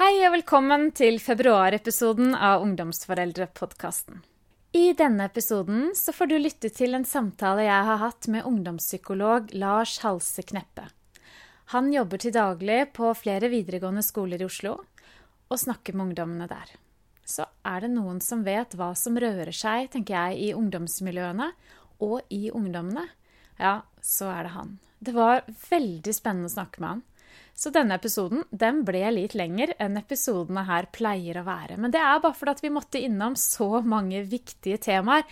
Hei og velkommen til februarepisoden av Ungdomsforeldrepodkasten. I denne episoden så får du lytte til en samtale jeg har hatt med ungdomspsykolog Lars Halse Kneppe. Han jobber til daglig på flere videregående skoler i Oslo og snakker med ungdommene der. Så er det noen som vet hva som rører seg, tenker jeg, i ungdomsmiljøene og i ungdommene, ja, så er det han. Det var veldig spennende å snakke med han. Så denne episoden den ble litt lenger enn episodene her pleier å være. Men det er bare fordi vi måtte innom så mange viktige temaer.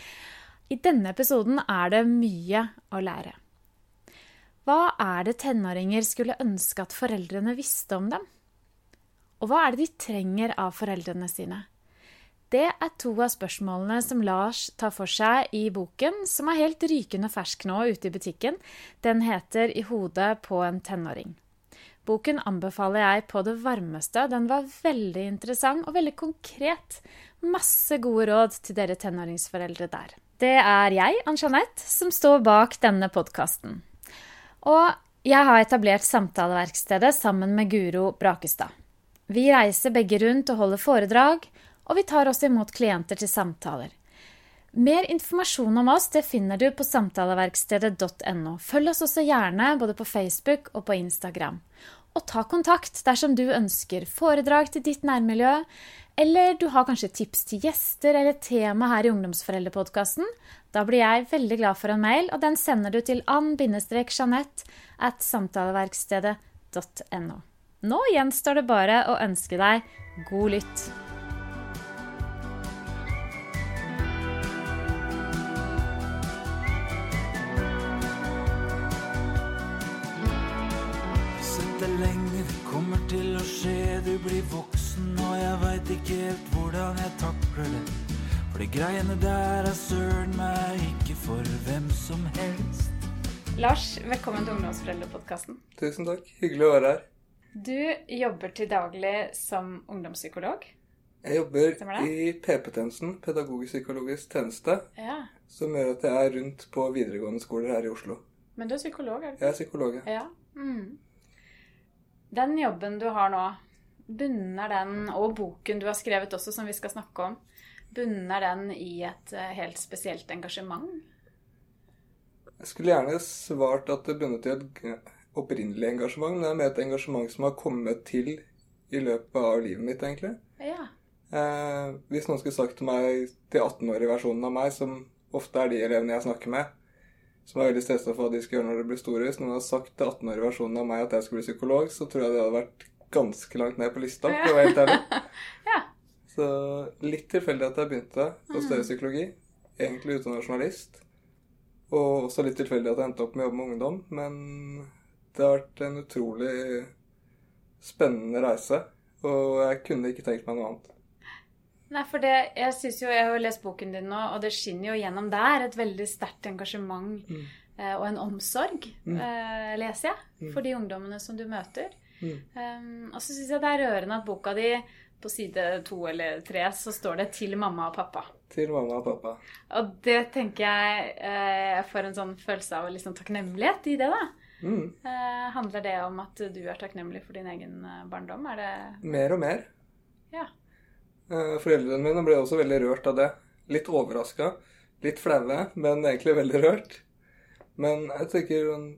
I denne episoden er det mye å lære. Hva er det tenåringer skulle ønske at foreldrene visste om dem? Og hva er det de trenger av foreldrene sine? Det er to av spørsmålene som Lars tar for seg i boken, som er helt rykende fersk nå ute i butikken. Den heter I hodet på en tenåring. Boken anbefaler jeg på det varmeste. Den var veldig interessant og veldig konkret. Masse gode råd til dere tenåringsforeldre der. Det er jeg, Ann-Jeanette, som står bak denne podkasten. Og jeg har etablert Samtaleverkstedet sammen med Guro Brakestad. Vi reiser begge rundt og holder foredrag, og vi tar også imot klienter til samtaler. Mer informasjon om oss det finner du på samtaleverkstedet.no. Følg oss også gjerne både på Facebook og på Instagram. Og ta kontakt dersom du ønsker foredrag til ditt nærmiljø, eller du har kanskje tips til gjester eller tema her i Ungdomsforeldrepodkasten. Da blir jeg veldig glad for en mail, og den sender du til ann-jeanette at samtaleverkstedet.no. Nå gjenstår det bare å ønske deg god lytt. Greiene der er søren meg ikke for hvem som helst. Lars, velkommen til Ungdomsforeldrepodkasten. Tusen takk. Hyggelig å være her. Du jobber til daglig som ungdomspsykolog. Jeg jobber i PP-tjenesten, pedagogisk-psykologisk tjeneste, Ja, som gjør at jeg er rundt på videregående skoler her i Oslo. Men du er psykolog, er du Jeg er psykolog. ja. Ja. Mm. Den jobben du har nå, bunner den, og boken du har skrevet også, som vi skal snakke om, bunner den i et eh, helt spesielt engasjement? Jeg skulle gjerne svart at det bunnet i et opprinnelig engasjement, men det er mer et engasjement som har kommet til i løpet av livet mitt, egentlig. Ja. Eh, hvis noen skulle sagt til meg til 18-årige versjonen av meg, som ofte er de elevene jeg snakker med, som er veldig stressa for hva de skal gjøre når de blir store Hvis noen hadde sagt til 18-årige versjonen av meg at jeg skulle bli psykolog, så tror jeg det hadde vært ganske langt ned på lista, for å være helt ærlig. Ja. Så litt tilfeldig at jeg begynte å studere psykologi. Egentlig utdannet journalist. Og også litt tilfeldig at jeg endte opp med å jobbe med ungdom. Men det har vært en utrolig spennende reise. Og jeg kunne ikke tenkt meg noe annet. Nei, for det, jeg synes jo, jeg har jo lest boken din nå, og det skinner jo gjennom der et veldig sterkt engasjement Mm. eh, og en omsorg, Mm. eh, leser jeg, Mm. for de ungdommene som du møter. Mm. Um, og så syns jeg det er rørende at boka di, på side to eller tre, så står det 'til mamma og pappa'. Til mamma og pappa. Og det tenker jeg eh, Jeg får en sånn følelse av liksom takknemlighet i det, da. Mm. Eh, handler det om at du er takknemlig for din egen eh, barndom? Er det Mer og mer. Ja. Eh, Foreldrene mine ble også veldig rørt av det. Litt overraska. Litt flaue, men egentlig veldig rørt. Men jeg tenker sånn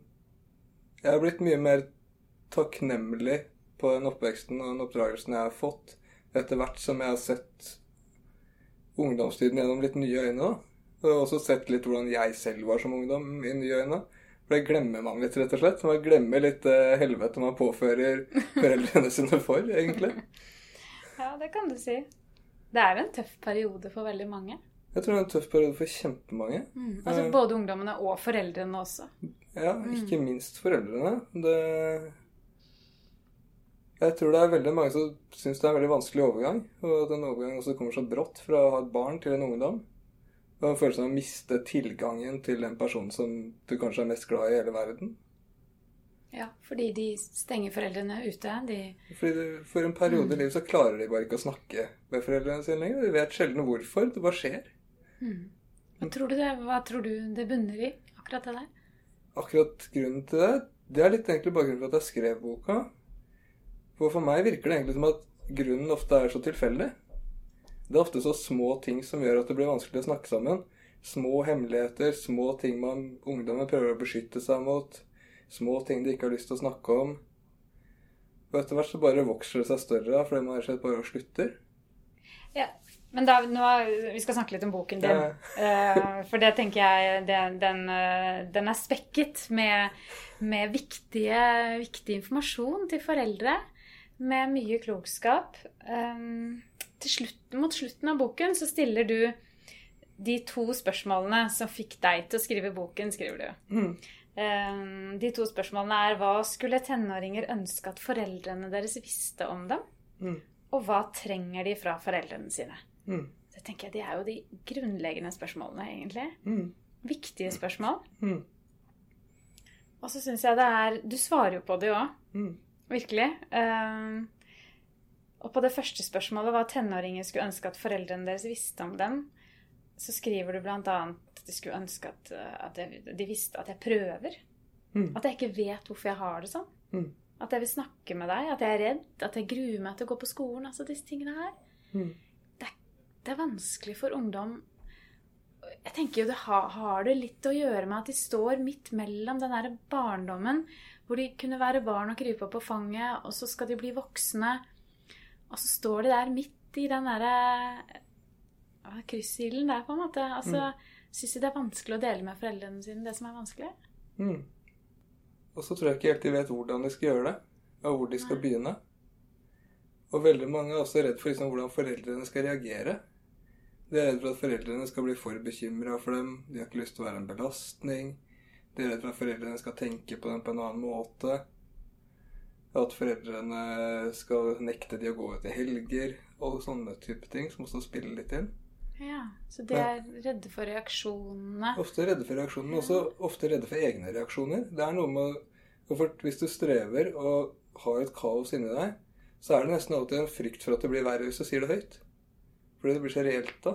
Jeg har blitt mye mer takknemlig på den oppveksten og den oppdragelsen jeg har fått, etter hvert som jeg har sett ungdomstiden gjennom litt nye øyne. da. Og også sett litt hvordan jeg selv var som ungdom i nye øyne. For det glemmer man litt, rett og slett. Man glemmer litt eh, helvete man påfører foreldrene sine for, egentlig. Ja, det kan du si. Det er en tøff periode for veldig mange. Jeg tror det er en tøff periode for kjempemange. Altså Eh. Både ungdommene og foreldrene også. Ja, ikke minst foreldrene. Det Jeg tror det er veldig mange som syns det er en veldig vanskelig overgang. Og at en overgang også kommer så brått fra å ha et barn til en ungdom. Og en følelse av å miste tilgangen til den personen som du kanskje er mest glad i i hele verden. Ja, fordi de stenger foreldrene ute. De Fordi For en periode i livet så klarer de bare ikke å snakke med foreldrene sine lenger. De vet sjelden hvorfor. Det bare skjer. Hva tror du det, hva tror du det bunner i, akkurat det der? Akkurat grunnen til det, det er litt egentlig bakgrunnen for at jeg skrev boka. For for meg virker det egentlig som at grunnen ofte er så tilfeldig. Det er ofte så små ting som gjør at det blir vanskelig å snakke sammen. Små hemmeligheter, små ting man ungdommen prøver å beskytte seg mot. Små ting de ikke har lyst til å snakke om. Og etter hvert så bare vokser det seg større fordi man rett og slett bare slutter. Ja, men da, nå, Vi skal snakke litt om boken din. Ja. Eh, for det tenker jeg det, den, eh, den er spekket med, med viktige, viktig informasjon til foreldre. Med mye klokskap. Til slutt, mot slutten av boken så stiller du de to spørsmålene som fikk deg til å skrive boken, skriver du. Mm. Um, de to spørsmålene er hva skulle tenåringer ønske at foreldrene deres visste om dem? Mm. Og hva trenger de fra foreldrene sine? Mm. Det tenker jeg, Det er jo de grunnleggende spørsmålene, egentlig. Mm. Viktige spørsmål. Mm. Og så syns jeg det er Du svarer jo på det òg. Virkelig. Um, og på det første spørsmålet, hva tenåringer skulle ønske at foreldrene deres visste om dem, så skriver du bl.a. at de skulle ønske at, uh, at jeg, de visste at jeg prøver. Mm. At jeg ikke vet hvorfor jeg har det sånn. Mm. At jeg vil snakke med deg, at jeg er redd, at jeg gruer meg til å gå på skolen. Altså disse tingene her. Mm. Det er vanskelig for ungdom Jeg tenker jo det har, har det litt å gjøre med at de står midt mellom den derre barndommen hvor de kunne være barn og krype opp på fanget, og så skal de bli voksne. Og så står de der midt i den derre kryssilden der, på en måte. Altså, Syns de det er vanskelig å dele med foreldrene sine det som er vanskelig? Mm. Og så tror jeg ikke helt de vet hvordan de skal gjøre det, og hvor de skal Nei. begynne. Og veldig mange er også redd for liksom, hvordan foreldrene skal reagere. De er redd for at foreldrene skal bli for bekymra for dem. De har ikke lyst til å være en belastning. De er redd for at foreldrene skal tenke på dem på en annen måte. At foreldrene skal nekte de å gå ut i helger. Og sånne type ting som også spiller litt inn. Ja, Så de er redde for reaksjonene. Ofte redde for reaksjonene, men også ofte redde for egne reaksjoner. Det er noe med for Hvis du strever og har et kaos inni deg, så er det nesten alltid en frykt for at det blir verre hvis du sier det høyt. Fordi det blir så reelt da.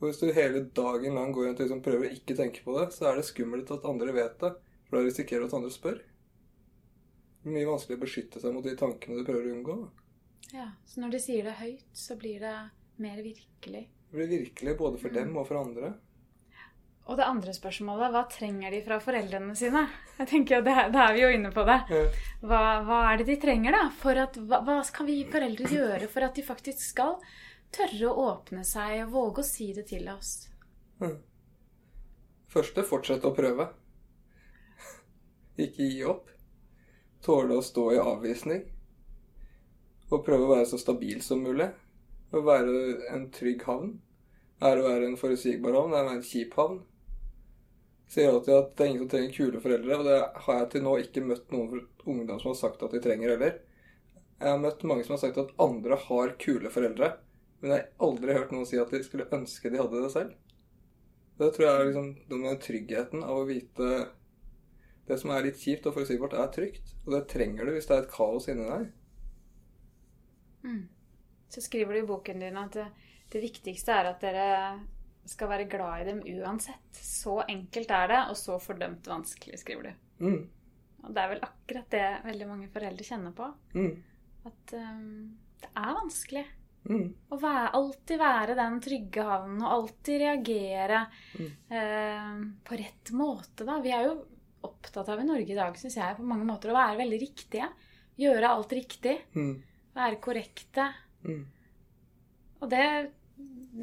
Og hvis du hele dagen lang går rundt og liksom prøver å ikke tenke på det, så er det skummelt at andre vet det. For da risikerer du at andre spør. Det er mye vanskelig å beskytte seg mot de tankene du prøver å unngå. Ja, Så når de sier det høyt, så blir det mer virkelig. Det blir virkelig både for dem og for andre. Og det andre spørsmålet, hva trenger de fra foreldrene sine? Jeg tenker jo, Da er vi jo inne på det. Hva, hva er det de trenger, da? For at, hva, hva kan vi foreldre gjøre for at de faktisk skal tørre å åpne seg og våge å si det til oss? Første, fortsette å prøve. Ikke gi opp. Tåle å stå i avvisning. Og prøve å være så stabil som mulig. Å være en trygg havn. Er å være en forutsigbar havn, er å være en kjip havn. Sier alltid at det er ingen som trenger kule foreldre, og det har jeg til nå ikke møtt noen ungdom som har sagt at de trenger heller. Jeg har møtt mange som har sagt at andre har kule foreldre, men jeg har aldri hørt noen si at de skulle ønske de hadde det selv. Det tror jeg er liksom noe med tryggheten av å vite Det som er litt kjipt og forutsigbart, er trygt. Og det trenger du hvis det er et kaos inni deg. Så skriver du i boken din at det, det viktigste er at dere skal være glad i dem uansett. Så enkelt er det, og så fordømt vanskelig, skriver du. Mm. Og det er vel akkurat det veldig mange foreldre kjenner på. Mm. At um, det er vanskelig. Mm. Å være, alltid være den trygge havnen og alltid reagere Mm. eh, på rett måte. Da. Vi er jo opptatt av i Norge i dag, syns jeg, på mange måter å være veldig riktige. Gjøre alt riktig. Mm. Være korrekte. Mm. Og det,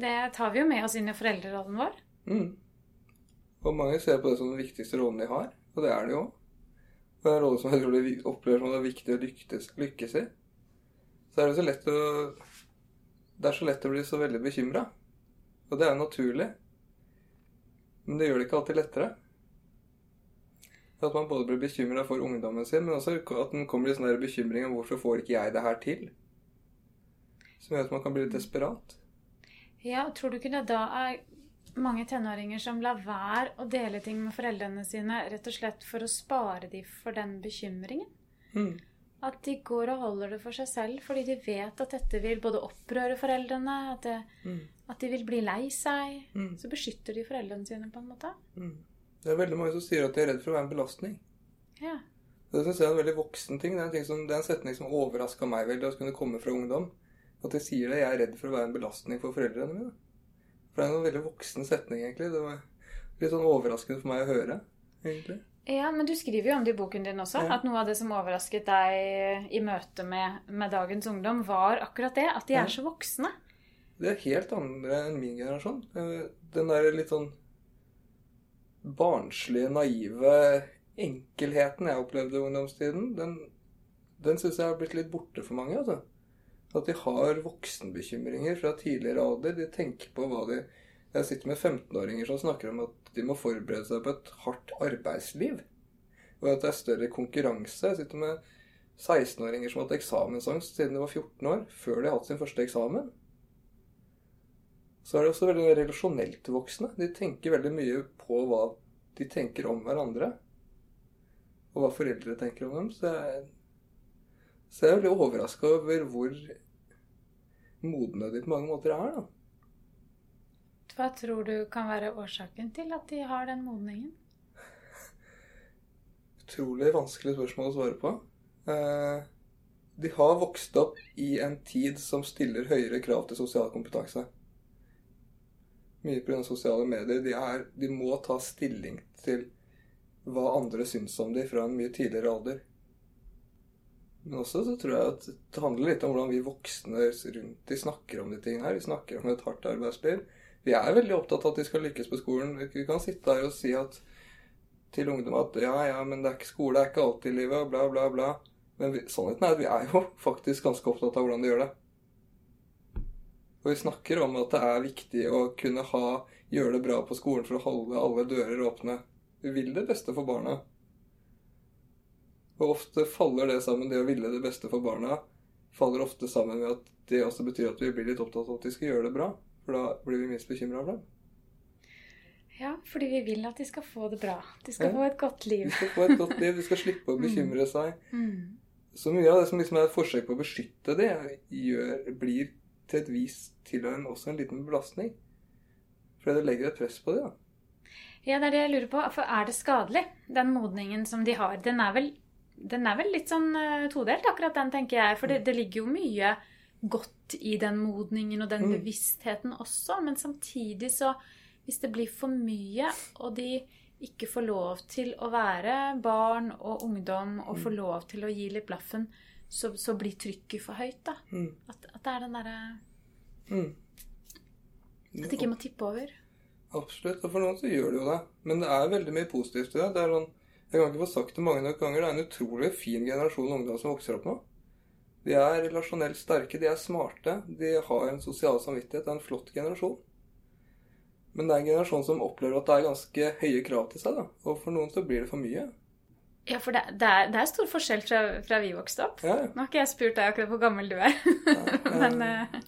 det tar vi jo med oss inn i foreldrerollen vår. Mm. Og mange ser på det som den viktigste rollen de har, og det er det jo det er en rolle som jeg tror de opplever som det er viktig å lykkes, lykkes i. Så er det så lett å Det er så lett å bli så veldig bekymra. Og det er jo naturlig. Men det gjør det ikke alltid lettere. At man både blir bekymra for ungdommen sin, men også at den kommer i sånn bekymring om hvorfor får ikke jeg det her til? Som gjør at man kan bli litt desperat. Ja, Tror du ikke det da er mange tenåringer som lar være å dele ting med foreldrene sine rett og slett for å spare dem for den bekymringen? Mm. At de går og holder det for seg selv fordi de vet at dette vil både opprøre foreldrene, at, det, Mm. at de vil bli lei seg. Mm. Så beskytter de foreldrene sine på en måte. Mm. Det er veldig mange som sier at de er redd for å være en belastning. Ja. Det syns jeg er en veldig voksen ting. Det er en, ting som, det er en setning som overraska meg veldig å kunne komme fra ungdom. At de sier det. Jeg er redd for å være en belastning for foreldrene mine. For det er en veldig voksen setning, egentlig. Det var litt sånn overraskende for meg å høre, egentlig. Ja, men du skriver jo om det i boken din også, Ja. at noe av det som overrasket deg i møte med, med dagens ungdom, var akkurat det, at de Ja. er så voksne. Det er helt andre enn min generasjon. Eh, Den der litt sånn barnslige, naive enkelheten jeg opplevde i ungdomstiden, den, den syns jeg har blitt litt borte for mange. altså. At de har voksenbekymringer fra tidligere alder. De tenker på hva de Jeg sitter med 15-åringer som snakker om at de må forberede seg på et hardt arbeidsliv. Og at det er større konkurranse. Jeg sitter med 16-åringer som har hatt eksamensangst siden de var 14 år, før de har hatt sin første eksamen. Så er det også veldig relasjonelt voksne. De tenker veldig mye på hva de tenker om hverandre. Og hva foreldre tenker om dem. Så jeg, så jeg er veldig overraska over hvor modne de på mange måter er. da. Hva tror du kan være årsaken til at de har den modningen? Utrolig vanskelig spørsmål å svare på. Eh, de har vokst opp i en tid som stiller høyere krav til sosial kompetanse. Mye pga. sosiale medier. De, er, de må ta stilling til hva andre syns om dem fra en mye tidligere alder. Men også så tror jeg at det handler litt om hvordan vi voksne rundt de snakker om de tingene her. Vi snakker om et hardt arbeidsliv. Vi er veldig opptatt av at de skal lykkes på skolen. Vi kan sitte her og si at til ungdom at ja, ja, men det er ikke skole, det er ikke alltid livet, bla, bla, bla. Men vi, sannheten er at vi er jo faktisk ganske opptatt av hvordan de gjør det. Og vi snakker om at det er viktig å kunne ha, gjøre det bra på skolen for å holde alle dører åpne. Vi vil det beste for barna. Og ofte faller det sammen, det å ville det beste for barna, faller ofte sammen med at det også betyr at vi blir litt opptatt av at de skal gjøre det bra. For da blir vi minst bekymra for dem. Ja, fordi vi vil at de skal få det bra. De skal Ja. få et godt liv. De skal få et godt liv, de skal slippe å bekymre seg. Mm. Så mye av det som liksom er et forsøk på å beskytte det, gjør, blir til et vis til en, også en liten belastning. Fordi det legger et press på det. da. Ja, det er det jeg lurer på. For er det skadelig, den modningen som de har? Den er vel, den er vel litt sånn eh, todelt, akkurat den, tenker jeg. For det, det ligger jo mye godt i den modningen og den Mm. bevisstheten også. Men samtidig så Hvis det blir for mye, og de ikke får lov til å være barn og ungdom og får lov til å gi litt blaffen, så, så blir trykket for høyt, da. Mm. At, at det er den derre Mm. At det ikke må tippe over. Absolutt. Og for noen så gjør det jo det. Men det er veldig mye positivt i det. det er sånn, jeg kan ikke få sagt det mange nok ganger. Det er en utrolig fin generasjon ungdom som vokser opp nå. De er relasjonelt sterke, de er smarte, de har en sosial samvittighet. Det er en flott generasjon. Men det er en generasjon som opplever at det er ganske høye krav til seg. da. Og for noen så blir det for mye. Ja, for det, det, er, det er stor forskjell fra, fra vi vokste opp. Ja. Nå har ikke jeg spurt deg akkurat hvor gammel du er, men eh,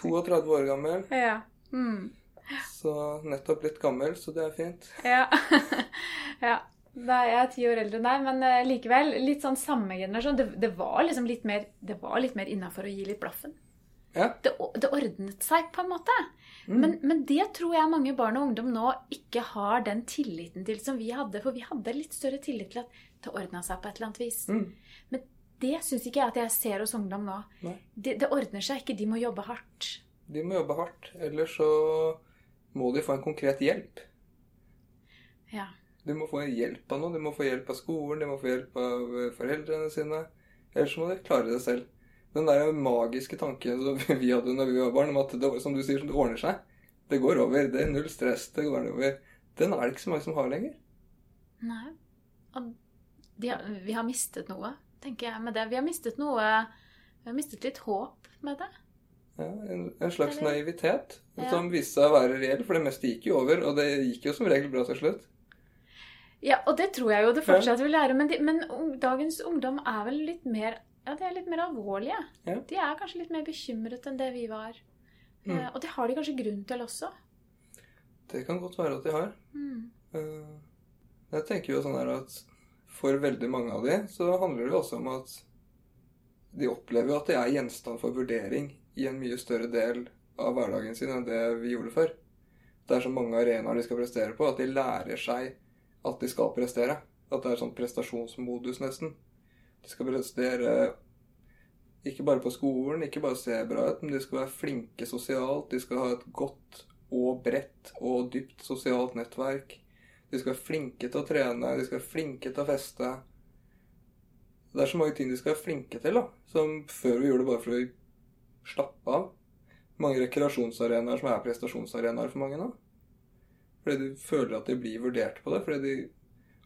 32 år gammel, ja. Mm, så nettopp litt gammel, så det er fint. ja. ja. Da er ti år eldre enn deg, men eh, likevel litt sånn samme generasjon. Det, det var liksom litt mer, det var litt mer innafor å gi litt blaffen. Ja. Det, det ordnet seg på en måte. Mm. Men, men det tror jeg mange barn og ungdom nå ikke har den tilliten til som vi hadde. For vi hadde litt større tillit til at det ordna seg på et eller annet vis. Mm. Men det syns ikke jeg at jeg ser hos ungdom nå. Nei. Det, det ordner seg ikke. De må jobbe hardt. De må jobbe hardt, ellers så må de få en konkret hjelp. Ja. De må få hjelp av noen. Du må få hjelp av skolen, du må få hjelp av eh, foreldrene sine. Ellers må du klare det selv. Den der magiske tanken som vi hadde når vi var barn, om at det, som du sier, det ordner seg. Det går over. Det er null stress. Det går over. Den er det ikke så mange som har lenger. Nei. Og har, vi har mistet noe, tenker jeg med det. Vi har mistet noe Vi har mistet litt håp med det. Ja, en, en slags Eller- naivitet Ja. som viste seg å være reell, for det meste gikk jo over, og det gikk jo som regel bra til slutt. Ja, og det tror jeg jo det fortsatt vil lære. Men, de, men dagens ungdom er vel litt mer Ja, de er litt mer alvorlige. Ja. De er kanskje litt mer bekymret enn det vi var. Mm. Eh, og det har de kanskje grunn til også. Det kan godt være at de har. Mm. Eh, Jeg tenker jo sånn her at for veldig mange av de så handler det også om at de opplever at de er gjenstand for vurdering i en mye større del av hverdagen sin enn det vi gjorde før. Det er så mange arenaer de skal prestere på, at de lærer seg at de skal prestere. At det er sånn prestasjonsmodus, nesten. De skal prestere ikke bare på skolen, ikke bare se bra ut, men de skal være flinke sosialt. De skal ha et godt og bredt og dypt sosialt nettverk. De skal være flinke til å trene, de skal være flinke til å feste. Det er så mange ting de skal være flinke til, da. Som før vi gjorde det bare for å slappe av. Mange rekreasjonsarenaer som er prestasjonsarenaer for mange nå. Fordi de føler at de blir vurdert på det. Fordi de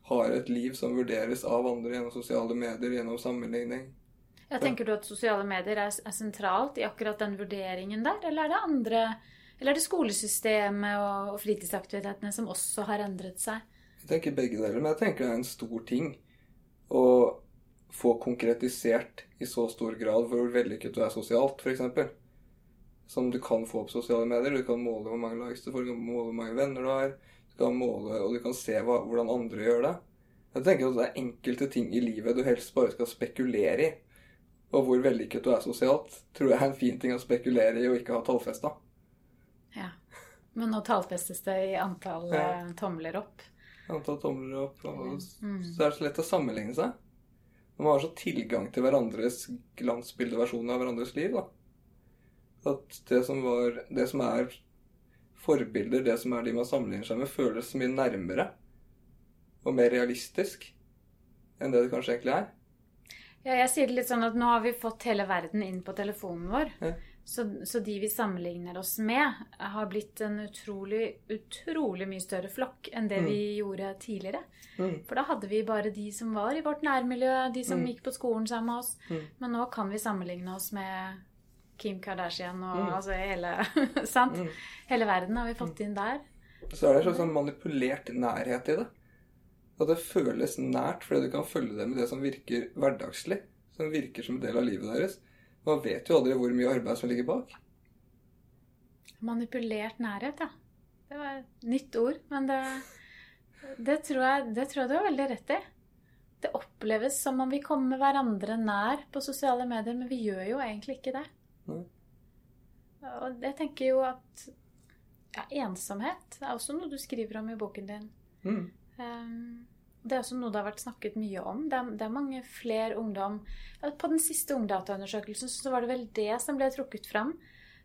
har et liv som vurderes av andre gjennom sosiale medier, gjennom sammenligning. Ja, tenker du at sosiale medier er, er, sentralt i akkurat den vurderingen der, eller er det andre Eller er det skolesystemet og, og fritidsaktivitetene som også har endret seg? Jeg tenker begge deler, men jeg tenker det er en stor ting å få konkretisert i så stor grad hvor vellykket du er sosialt, f.eks. Som du kan få på sosiale medier. Du kan måle hvor mange likes du får, du kan måle hvor mange venner du har, du kan måle, og du kan se hva, hvordan andre gjør det. Jeg tenker at det er enkelte ting i livet du helst bare skal spekulere i og hvor vellykket du er sosialt, tror jeg er en fin ting å spekulere i og ikke ha tallfesta. Ja. Men nå tallfestes det i antall ja. Eh, tomler opp. Antall tomler opp. Og mm. Så er det så lett å sammenligne seg. Man har så tilgang til hverandres glansbildeversjoner av hverandres liv. da. At det som, var, det som er forbilder, det som er de man sammenligner seg med, føles så mye nærmere og mer realistisk enn det det kanskje egentlig er. Ja, jeg sier det litt sånn at nå har vi fått hele verden inn på telefonen vår. Ja. Så, så, de vi sammenligner oss med, har blitt en utrolig, utrolig mye større flokk enn det mm. vi gjorde tidligere. Mm. For da hadde vi bare de som var i vårt nærmiljø, de som mm. gikk på skolen sammen med oss. Mm. Men nå kan vi sammenligne oss med Kim Kardashian og mm. altså hele Sant? Mm. Hele verden har vi fått inn der. Så er det en sånn manipulert nærhet i det. At det føles nært fordi du kan følge dem med det som virker hverdagslig. Som virker som en del av livet deres. Man vet jo aldri hvor mye arbeid som ligger bak. Manipulert nærhet, ja. Det var et nytt ord. Men det, det, tror jeg, det tror jeg du har veldig rett i. Det oppleves som om vi kommer hverandre nær på sosiale medier, men vi gjør jo egentlig ikke det. Nei. Og jeg tenker jo at ja, ensomhet er også noe du skriver om i boken din. Mm. Um, det er også noe det har vært snakket mye om. Det er, det er mange flere ungdom På den siste Ungdataundersøkelsen så var det vel det som ble trukket fram,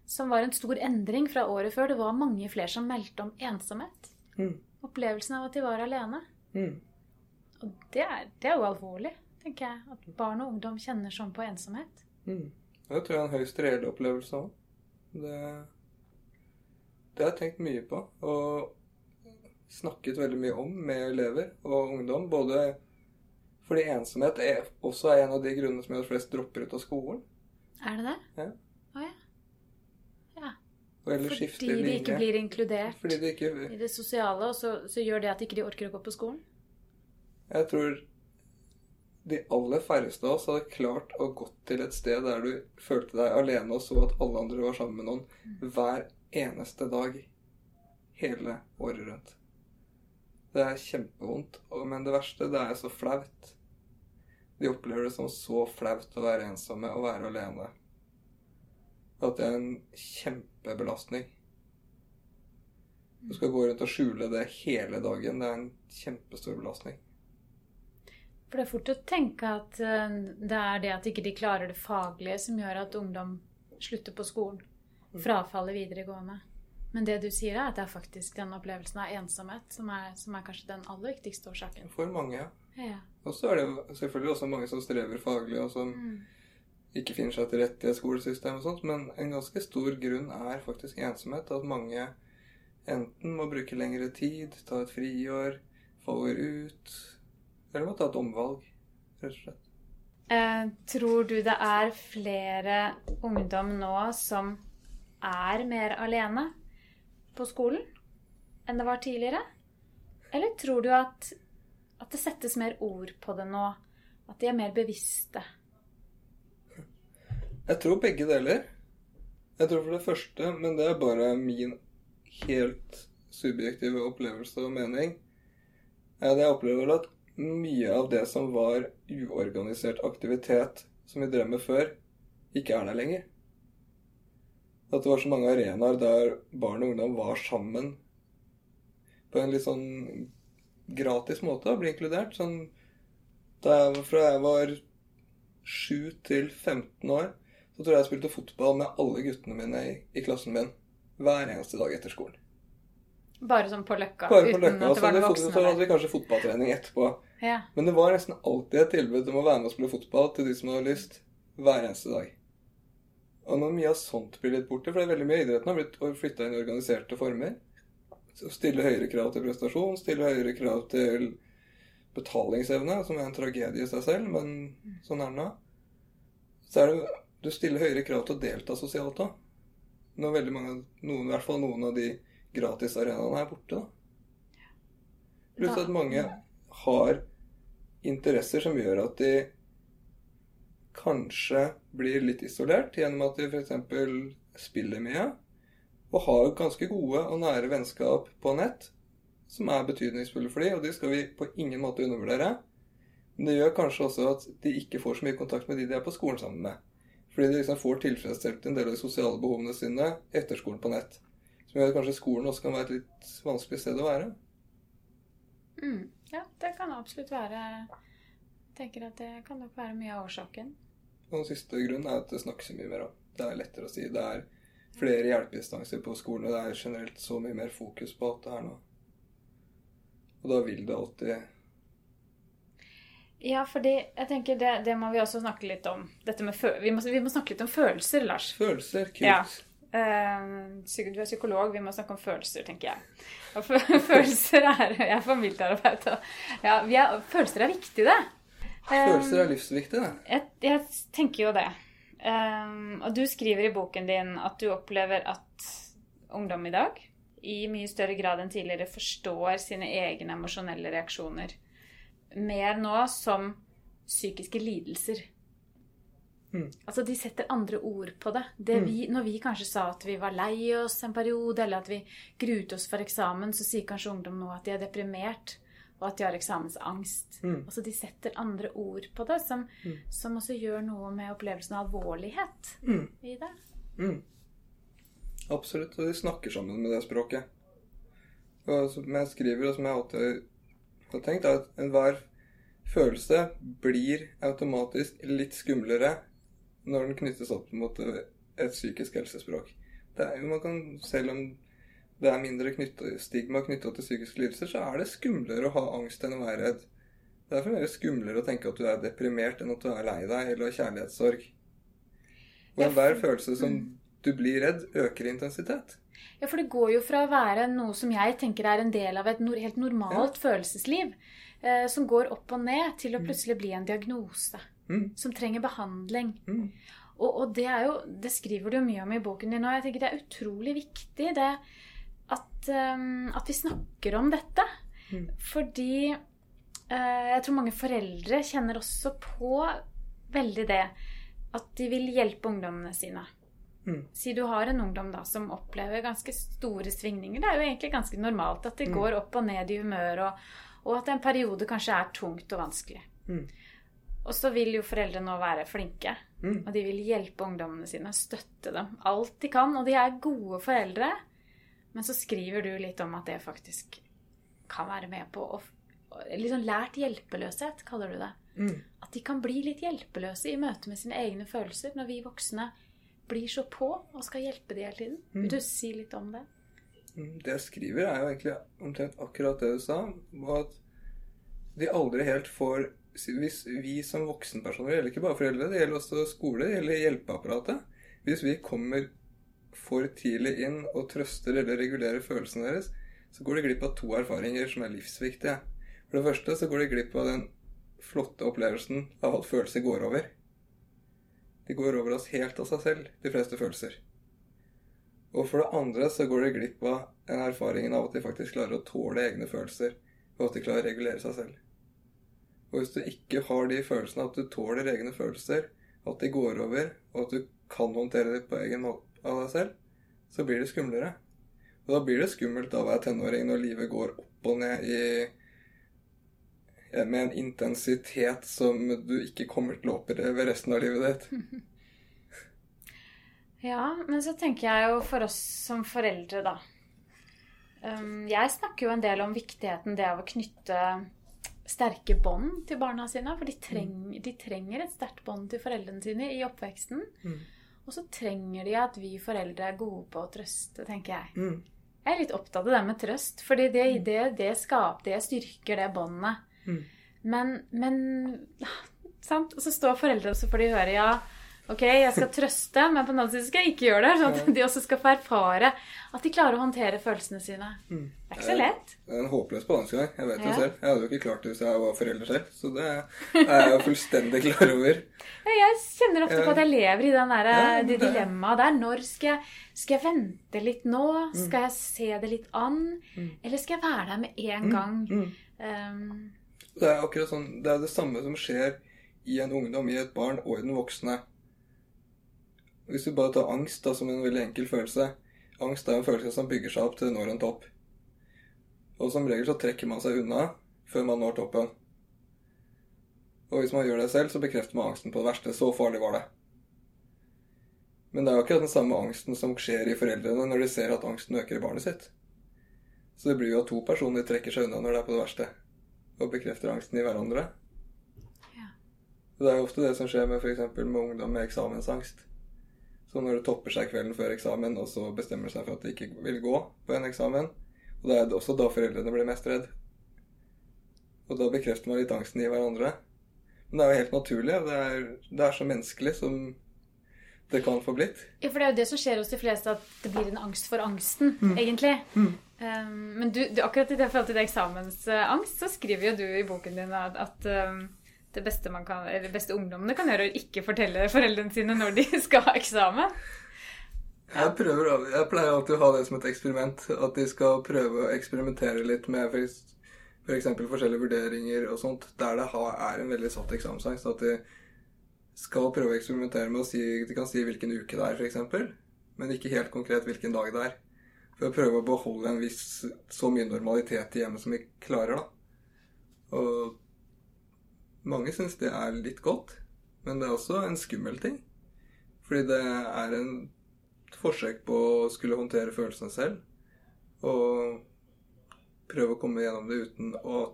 som var en stor endring fra året før. Det var mange flere som meldte om ensomhet. Mm. Opplevelsen av at de var alene. Mm. Og det er, det er, jo alvorlig, tenker jeg. At barn og ungdom kjenner sånn på ensomhet. Mm. Det tror jeg er en høyst reell opplevelse òg. Det, det har jeg tenkt mye på. Og snakket veldig mye om med elever og ungdom. Både fordi ensomhet er også er en av de grunnene som gjør at flest dropper ut av skolen. Er det det? Ja. Å ja. ja. fordi de ikke blir inkludert de ikke... i det sosiale, og så, så, gjør det at ikke de orker å gå på skolen? Jeg tror de aller færreste av oss hadde klart å gå til et sted der du følte deg alene og så at alle andre var sammen med noen hver eneste dag hele året rundt. Det er kjempevondt. Men det verste, det er så flaut. De opplever det som så flaut å være ensomme og være alene. At det er en kjempebelastning. Du skal gå rundt og skjule det hele dagen. Det er en kjempestor belastning. For det er fort å tenke at eh, det er det at ikke de klarer det faglige, som gjør at ungdom slutter på skolen. Mm. Frafallet videregående. Men det du sier, er at det er faktisk den opplevelsen av ensomhet som er, som er kanskje den aller viktigste årsaken. For mange, ja. ja. Og så er det selvfølgelig også mange som strever faglig, og som mm. ikke finner seg til rette i et skolesystem og sånt, men en ganske stor grunn er faktisk ensomhet. At mange enten må bruke lengre tid, ta et friår, faller ut, eller må ta et omvalg, rett og slett. Eh, tror du det er flere ungdom nå som er mer alene? på skolen enn det var tidligere? Eller tror du at, at det settes mer ord på det nå? At de er mer bevisste? Jeg tror begge deler. Jeg tror for det første, men det er bare min helt subjektive opplevelse og mening, er at jeg opplever at mye av det som var uorganisert aktivitet som vi drev med før, ikke er der lenger. At det var så mange arenaer der barn og ungdom var sammen på en litt sånn gratis måte å bli inkludert. Sånn, da jeg, fra jeg var 7 til 15 år, så tror jeg jeg spilte fotball med alle guttene mine i, i klassen min hver eneste dag etter skolen. Bare sånn på løkka? Bare på uten løkka. at det var noen vi fot- så hadde vi kanskje fotballtrening etterpå. Ja. Men det var nesten alltid et tilbud om å være med og spille fotball til de som hadde lyst, hver eneste dag. Og når mye av sånt blir litt borte, for det er veldig mye av idretten har blitt flytta inn i organiserte former. Så stille høyere krav til prestasjon, stille høyere krav til betalingsevne, som er en tragedie i seg selv, men sånn er det nå. Så er det Du stiller høyere krav til å delta sosialt òg. Når veldig mange, noen, i hvert fall noen av de gratisarenaene er borte, da. Pluss at mange har interesser som gjør at de kanskje blir litt isolert gjennom at de f.eks. spiller mye og har ganske gode og nære vennskap på nett som er betydningsfulle for dem, og de skal vi på ingen måte undervurdere. Men det gjør kanskje også at de ikke får så mye kontakt med de de er på skolen sammen med. Fordi de liksom får tilfredsstilt en del av de sosiale behovene sine etter skolen på nett. Som gjør at kanskje skolen også kan være et litt vanskelig sted å være. Mm. Ja, det kan absolutt være Jeg tenker at det kan nok være mye av årsaken. Og den siste grunnen er at det snakkes mye mer om. Det er lettere å si. Det er flere hjelpeinstanser på skolen, og det er generelt så mye mer fokus på alt det her nå. Og da vil det alltid Ja, fordi jeg tenker det, det må vi også snakke litt om. Dette med fø vi, må, vi må snakke litt om følelser, Lars. Følelser, kult. Ja. Eh, du er psykolog, vi må snakke om følelser, tenker jeg. Og følelser er Jeg er familieterapeut. Ja, vi er, følelser er viktig, det. Eh, Følelser er livsviktig, det. jeg, jeg tenker jo det. Eh, og du skriver i boken din at du opplever at ungdom i dag i mye større grad enn tidligere forstår sine egne emosjonelle reaksjoner. Mer nå som psykiske lidelser. Mm. Altså De setter andre ord på det. det Mm. vi, når vi kanskje sa at vi var lei oss en periode, eller at vi gruet oss for eksamen, så sier kanskje ungdom nå at de er deprimert, og at de har eksamensangst. Mm. Altså De setter andre ord på det, som, Mm. som også gjør noe med opplevelsen av alvorlighet Mm. i det. Mm. Absolutt. Og de snakker sammen med det språket. Og som jeg skriver, og som jeg alltid har tenkt, er at enhver følelse blir automatisk litt skumlere når den knyttes opp mot et psykisk helsespråk. Det er jo, man kan, selv om det er mindre knyttet, stigma knytta til psykiske lidelser, så er det skumlere å ha angst enn å være redd. Det er mer skumlere å tenke at du er deprimert enn at du er lei deg eller har kjærlighetssorg. Og Ja, enhver følelse som du blir redd, øker i intensitet. Ja, for det går jo fra å være noe som jeg tenker er en del av et helt normalt følelsesliv, eh, som går opp og ned, til å plutselig bli en diagnose. Mm. Som trenger behandling. Mm. Og, og det er jo Det skriver du mye om i boken din, og jeg tenker det er utrolig viktig det at, um, at vi snakker om dette. Mm. Fordi uh, jeg tror mange foreldre kjenner også på veldig det at de vil hjelpe ungdommene sine. Mm. Si du har en ungdom da som opplever ganske store svingninger. Det er jo egentlig ganske normalt at de Mm. går opp og ned i humør, og, og at en periode kanskje er tungt og vanskelig. Mm. Og så vil jo foreldre nå være flinke, Mm. og de vil hjelpe ungdommene sine, støtte dem alt de kan. Og de er gode foreldre. Men så skriver du litt om at det faktisk kan være med på å sånn lært hjelpeløshet, kaller du det. Mm. At de kan bli litt hjelpeløse i møte med sine egne følelser når vi voksne blir så på og skal hjelpe de hele tiden. Vil du si litt om det? Mm. Det jeg skriver, er jo egentlig omtrent akkurat det du sa. Og at de aldri helt får Hvis vi som voksenpersoner, det gjelder ikke bare foreldre, det gjelder også skole, det gjelder hjelpeapparatet Hvis vi kommer for tidlig inn og trøster eller regulerer følelsene deres, så går de glipp av to erfaringer som er livsviktige. For det første så går de glipp av den flotte opplevelsen av at følelser går over. De går over oss helt av seg selv, de fleste følelser. Og for det andre så går de glipp av en erfaringen av at de faktisk klarer å tåle egne følelser, og at de klarer å regulere seg selv. Og hvis du ikke har de følelsene, at du tåler egne følelser, at de går over, og at du kan håndtere det på egen måte av deg selv, så blir det skumlere. Og da blir det skummelt å være tenåring når livet går opp og ned i med en intensitet som du ikke kommer til å oppleve resten av livet ditt. Ja, men så tenker jeg jo for oss som foreldre, da. Um, jeg snakker jo en del om viktigheten det av å knytte sterke bånd til barna sine. For de, treng, de trenger et sterkt bånd til foreldrene sine i oppveksten. Mm. Og så trenger de at vi foreldre er gode på å trøste, tenker jeg. Mm. Jeg er litt opptatt av det med trøst, fordi det, det, det, skap, det styrker det båndet. Mm. Men, men sant? Og så står foreldre og så får de høre ja, ok, jeg skal trøste, men på den annen side skal jeg ikke gjøre det. Sånn at de også skal få erfare at de klarer å håndtere følelsene sine. Mm. Det er ikke så lett. Det er en håpløs balansegang. Jeg vet det Ja. selv. Jeg hadde jo ikke klart det hvis jeg var forelder selv. Så det er jeg jo fullstendig klar over. Ja, Jeg kjenner ofte på at jeg lever i den der, Ja, det det- dilemmaet der. Når skal jeg, skal jeg vente litt nå? Skal jeg se det litt an? Eller skal jeg være der med en gang? Mm. Um, Det er akkurat sånn, det er det samme som skjer i en ungdom, i et barn og i den voksne. Hvis du bare tar angst da, som en veldig enkel følelse Angst er en følelse som bygger seg opp til det når en topp. Og som regel så trekker man seg unna før man når toppen. Og hvis man gjør det selv, så bekrefter man angsten på det verste. Så farlig var det. Men det er jo akkurat den samme angsten som skjer i foreldrene når de ser at angsten øker i barnet sitt. Så det blir jo at to personer trekker seg unna når det er på det verste og bekrefter angsten i hverandre. Ja. Det er jo ofte det som skjer med f.eks. med ungdom med eksamensangst. Så når det topper seg kvelden før eksamen, og så bestemmer det seg for at de ikke vil gå på en eksamen, og det er også da foreldrene blir mest redd. Og da bekrefter man litt angsten i hverandre. Men det er jo helt naturlig. Det er, det er så menneskelig som det kan få blitt. Ja, for det er jo det som skjer hos de fleste, at det blir en angst for angsten, egentlig. Um, men du, du, akkurat i det forhold til det eksamensangst, så skriver jo du i boken din at, at um, det beste, man kan, eller beste ungdommene kan gjøre, å ikke fortelle foreldrene sine når de skal ha eksamen. Jeg, prøver, jeg pleier alltid å ha det som et eksperiment. At de skal prøve å eksperimentere litt med f.eks. forskjellige vurderinger og sånt, der det har, er en veldig satt eksamensangst. At de skal prøve å eksperimentere med å si De kan si hvilken uke det er, f.eks., men ikke helt konkret hvilken dag det er. For å prøve å beholde en viss så mye normalitet i hjemmet som vi klarer, da. Og mange syns det er litt godt, men det er også en skummel ting. Fordi det er en forsøk på å skulle håndtere følelsene selv. Og prøve å komme gjennom det uten å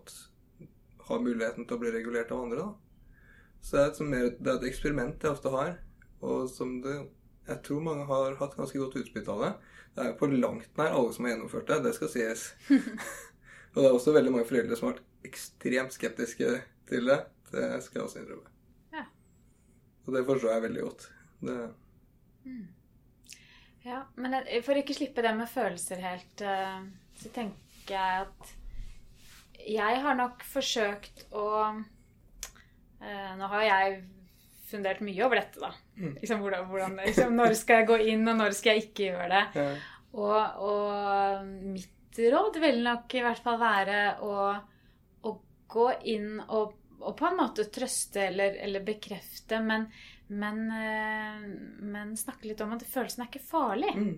ha muligheten til å bli regulert av andre. Da. Så det er, et, mer, det er et eksperiment jeg ofte har, og som det, jeg tror mange har hatt ganske godt utbytte av det. Det er på langt nær alle som har gjennomført det, det skal sies. og det er også veldig mange foreldre som har vært ekstremt skeptiske til det. Det skal jeg også innrømme. Ja. Og det forstår jeg veldig godt. Det, Ja, men for å ikke slippe det med følelser helt, eh, så tenker jeg at jeg har nok forsøkt å eh, Nå har jeg fundert mye over dette, da. Liksom, hvordan, hvordan, liksom, når skal jeg gå inn, og når skal jeg ikke gjøre det? ja. Og, og mitt råd vil nok i hvert fall være å, å gå inn og, og på en måte trøste eller, eller bekrefte, men, men, eh, men snakke litt om at følelsen er ikke farlig. Mm.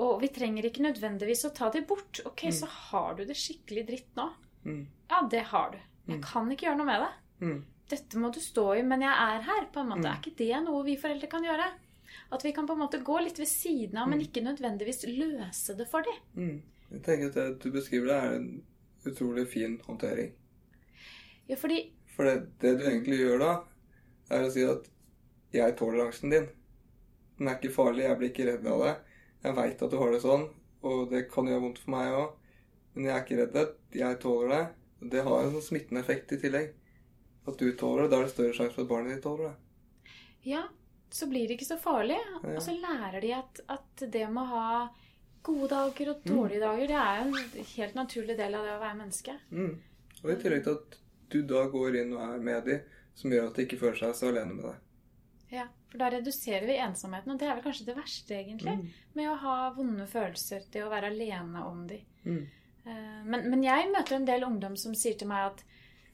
Og vi trenger ikke nødvendigvis å ta det bort. Ok, så har du det skikkelig dritt nå. Mm. Ja, det har du. Jeg kan ikke gjøre noe med det. Mm. Dette må du stå i, men jeg er her. på en måte. Mm. Er ikke det noe vi foreldre kan gjøre? At vi kan på en måte gå litt ved siden av, men ikke nødvendigvis løse det for dem. Mm. Jeg tenker at det du beskriver det, er en utrolig fin håndtering. Ja, fordi For det, det du egentlig gjør da, er å si at jeg tåler angsten din. Den er ikke farlig, jeg blir ikke redd av det. Jeg veit at du har det sånn, og det kan gjøre vondt for meg òg. Men jeg er ikke redd. Jeg tåler det. Det har en sånn smittende effekt i tillegg. At du tåler det, da er det større sjanse for at barnet ditt tåler det. Ja, så blir det ikke så farlig. Ja. Og så lærer de at, at det med å ha gode dager og dårlige dager, det er en helt naturlig del av det å være menneske. Mm. Og i tillegg til at du da går inn og er med de, som gjør at de ikke føler seg så alene med deg. Ja, For da reduserer vi ensomheten, og det er vel kanskje det verste, egentlig. Med å ha vonde følelser, det å være alene om de. Mm. Eh, Men, men jeg møter en del ungdom som sier til meg at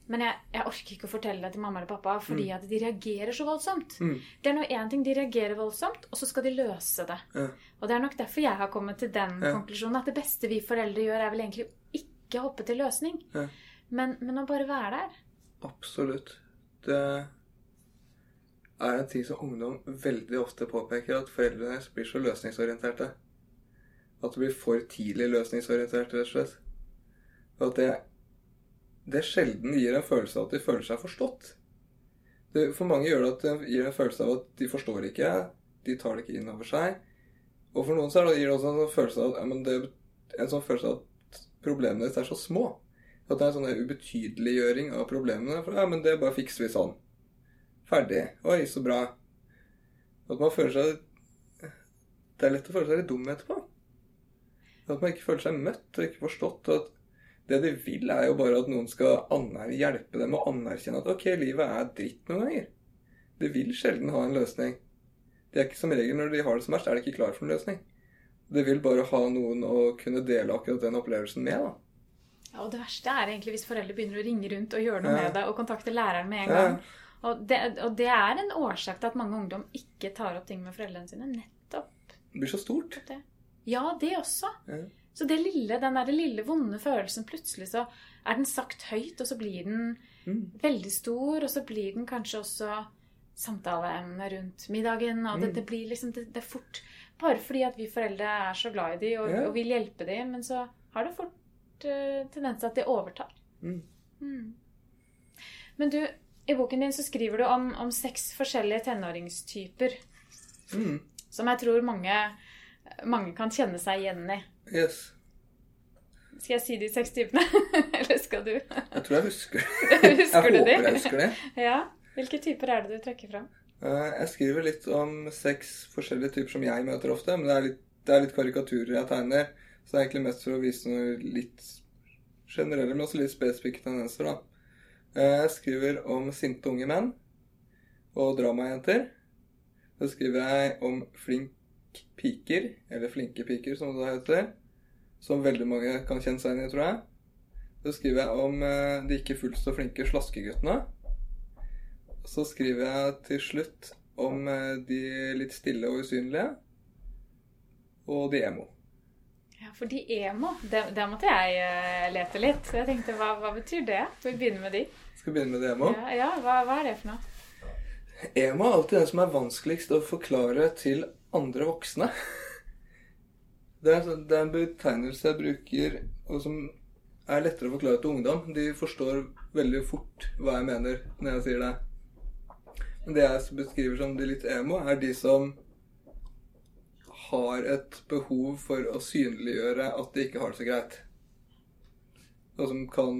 men jeg, jeg orker ikke å fortelle det til mamma eller pappa fordi at de reagerer så voldsomt. Mm. Det er nå én ting, de reagerer voldsomt, og så skal de løse det. Ja. Og det er nok derfor jeg har kommet til den Ja. konklusjonen at det beste vi foreldre gjør, er vel egentlig å ikke hoppe til løsning, Ja. Men, men å bare være der. Absolutt. Det er en ting som ungdom veldig ofte påpeker, at foreldrene blir så løsningsorienterte. At de blir for tidlig løsningsorienterte, rett og slett. Og at det, det sjelden gir en følelse av at de føler seg forstått. Det, for mange gjør det at det gir en følelse av at de forstår ikke, de tar det ikke inn over seg. Og for noen så gir det også en sånn følelse av, ja, men det, en sånn følelse av at problemene deres er så små. At det er en sånn ubetydeliggjøring av problemene. For ja, men det bare fikser vi sånn. Ferdig. Oi, så bra. At man føler seg Det er lett å føle seg litt dum etterpå. At man ikke føler seg møtt og ikke forstått. Og at det de vil, er jo bare at noen skal hjelpe dem og anerkjenne at ok, livet er dritt noen ganger. De vil sjelden ha en løsning. De er ikke som regel Når de har det som verst, er de ikke klar for en løsning. De vil bare ha noen å kunne dele akkurat den opplevelsen med. da. Ja, og det verste er egentlig hvis foreldre begynner å ringe rundt og gjøre noe Ja. med det, og kontakte læreren med en Ja. gang. Og det, og det er en årsak til at mange ungdom ikke tar opp ting med foreldrene sine. Nettopp Det blir så stort. det. Ja, det også. Ja. Så det lille, den der lille vonde følelsen, plutselig så er den sagt høyt, og så blir den Mm. veldig stor, og så blir den kanskje også samtaleemne rundt middagen, og det, Mm. det blir liksom det, det er fort Bare fordi at vi foreldre er så glad i dem og, Ja. og vil hjelpe dem, men så har det fort tendens til at de overtar. Mm. Mm. Men du, i boken din så skriver du om, om seks forskjellige tenåringstyper Mm. som jeg tror mange, mange kan kjenne seg igjen i. Yes. Skal jeg si de seks typene? Eller skal du? Jeg tror jeg husker. Husker jeg håper jeg husker det. Ja. Hvilke typer er det du trekker fram? Eh, Jeg skriver litt om seks forskjellige typer som jeg møter ofte, men det er litt, det er litt karikaturer jeg tegner. Så det er egentlig mest for å vise noe litt generelle, men også litt spesifikke tendenser, da. Eh, Jeg skriver om sinte unge menn og dramajenter. Så skriver jeg om flink piker, eller flinke piker som det da heter, som veldig mange kan kjenne seg igjen i, tror jeg. Så skriver jeg om eh, de ikke fullt så flinke slaskeguttene. Så skriver jeg til slutt om eh, de litt stille og usynlige. Og de emo. Ja, for de emo, der, der måtte jeg eh, lete litt. Så jeg tenkte, hva, hva betyr det? Skal vi begynne med de? Skal vi begynne med de emo? Ja, ja hva, hva er det for noe? Emo er alltid den som er vanskeligst å forklare til andre voksne. Det er, sånn- det er en betegnelse jeg bruker, og som er lettere å forklare til ungdom. De forstår veldig fort hva jeg mener når jeg sier det. Men det jeg beskriver som de litt emo, er de som har et behov for å synliggjøre at de ikke har det så greit. Og som kan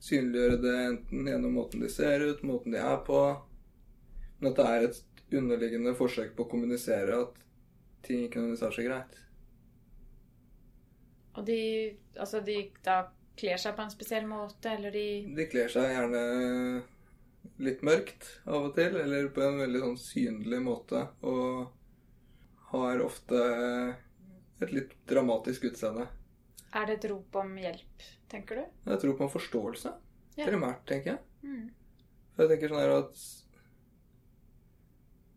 synliggjøre det enten gjennom måten de ser ut, måten de er på, men at det er et underliggende forsøk på å kommunisere at ting ikke nødvendigvis er så greit. Og de, altså de da kler seg på en spesiell måte, eller de De kler seg gjerne litt mørkt av og til, eller på en veldig sånn synlig måte, og har ofte et litt dramatisk utseende. Er det et rop om hjelp, tenker du? Det er et rop om forståelse, Ja. primært, tenker jeg. Mm. For jeg tenker sånn her at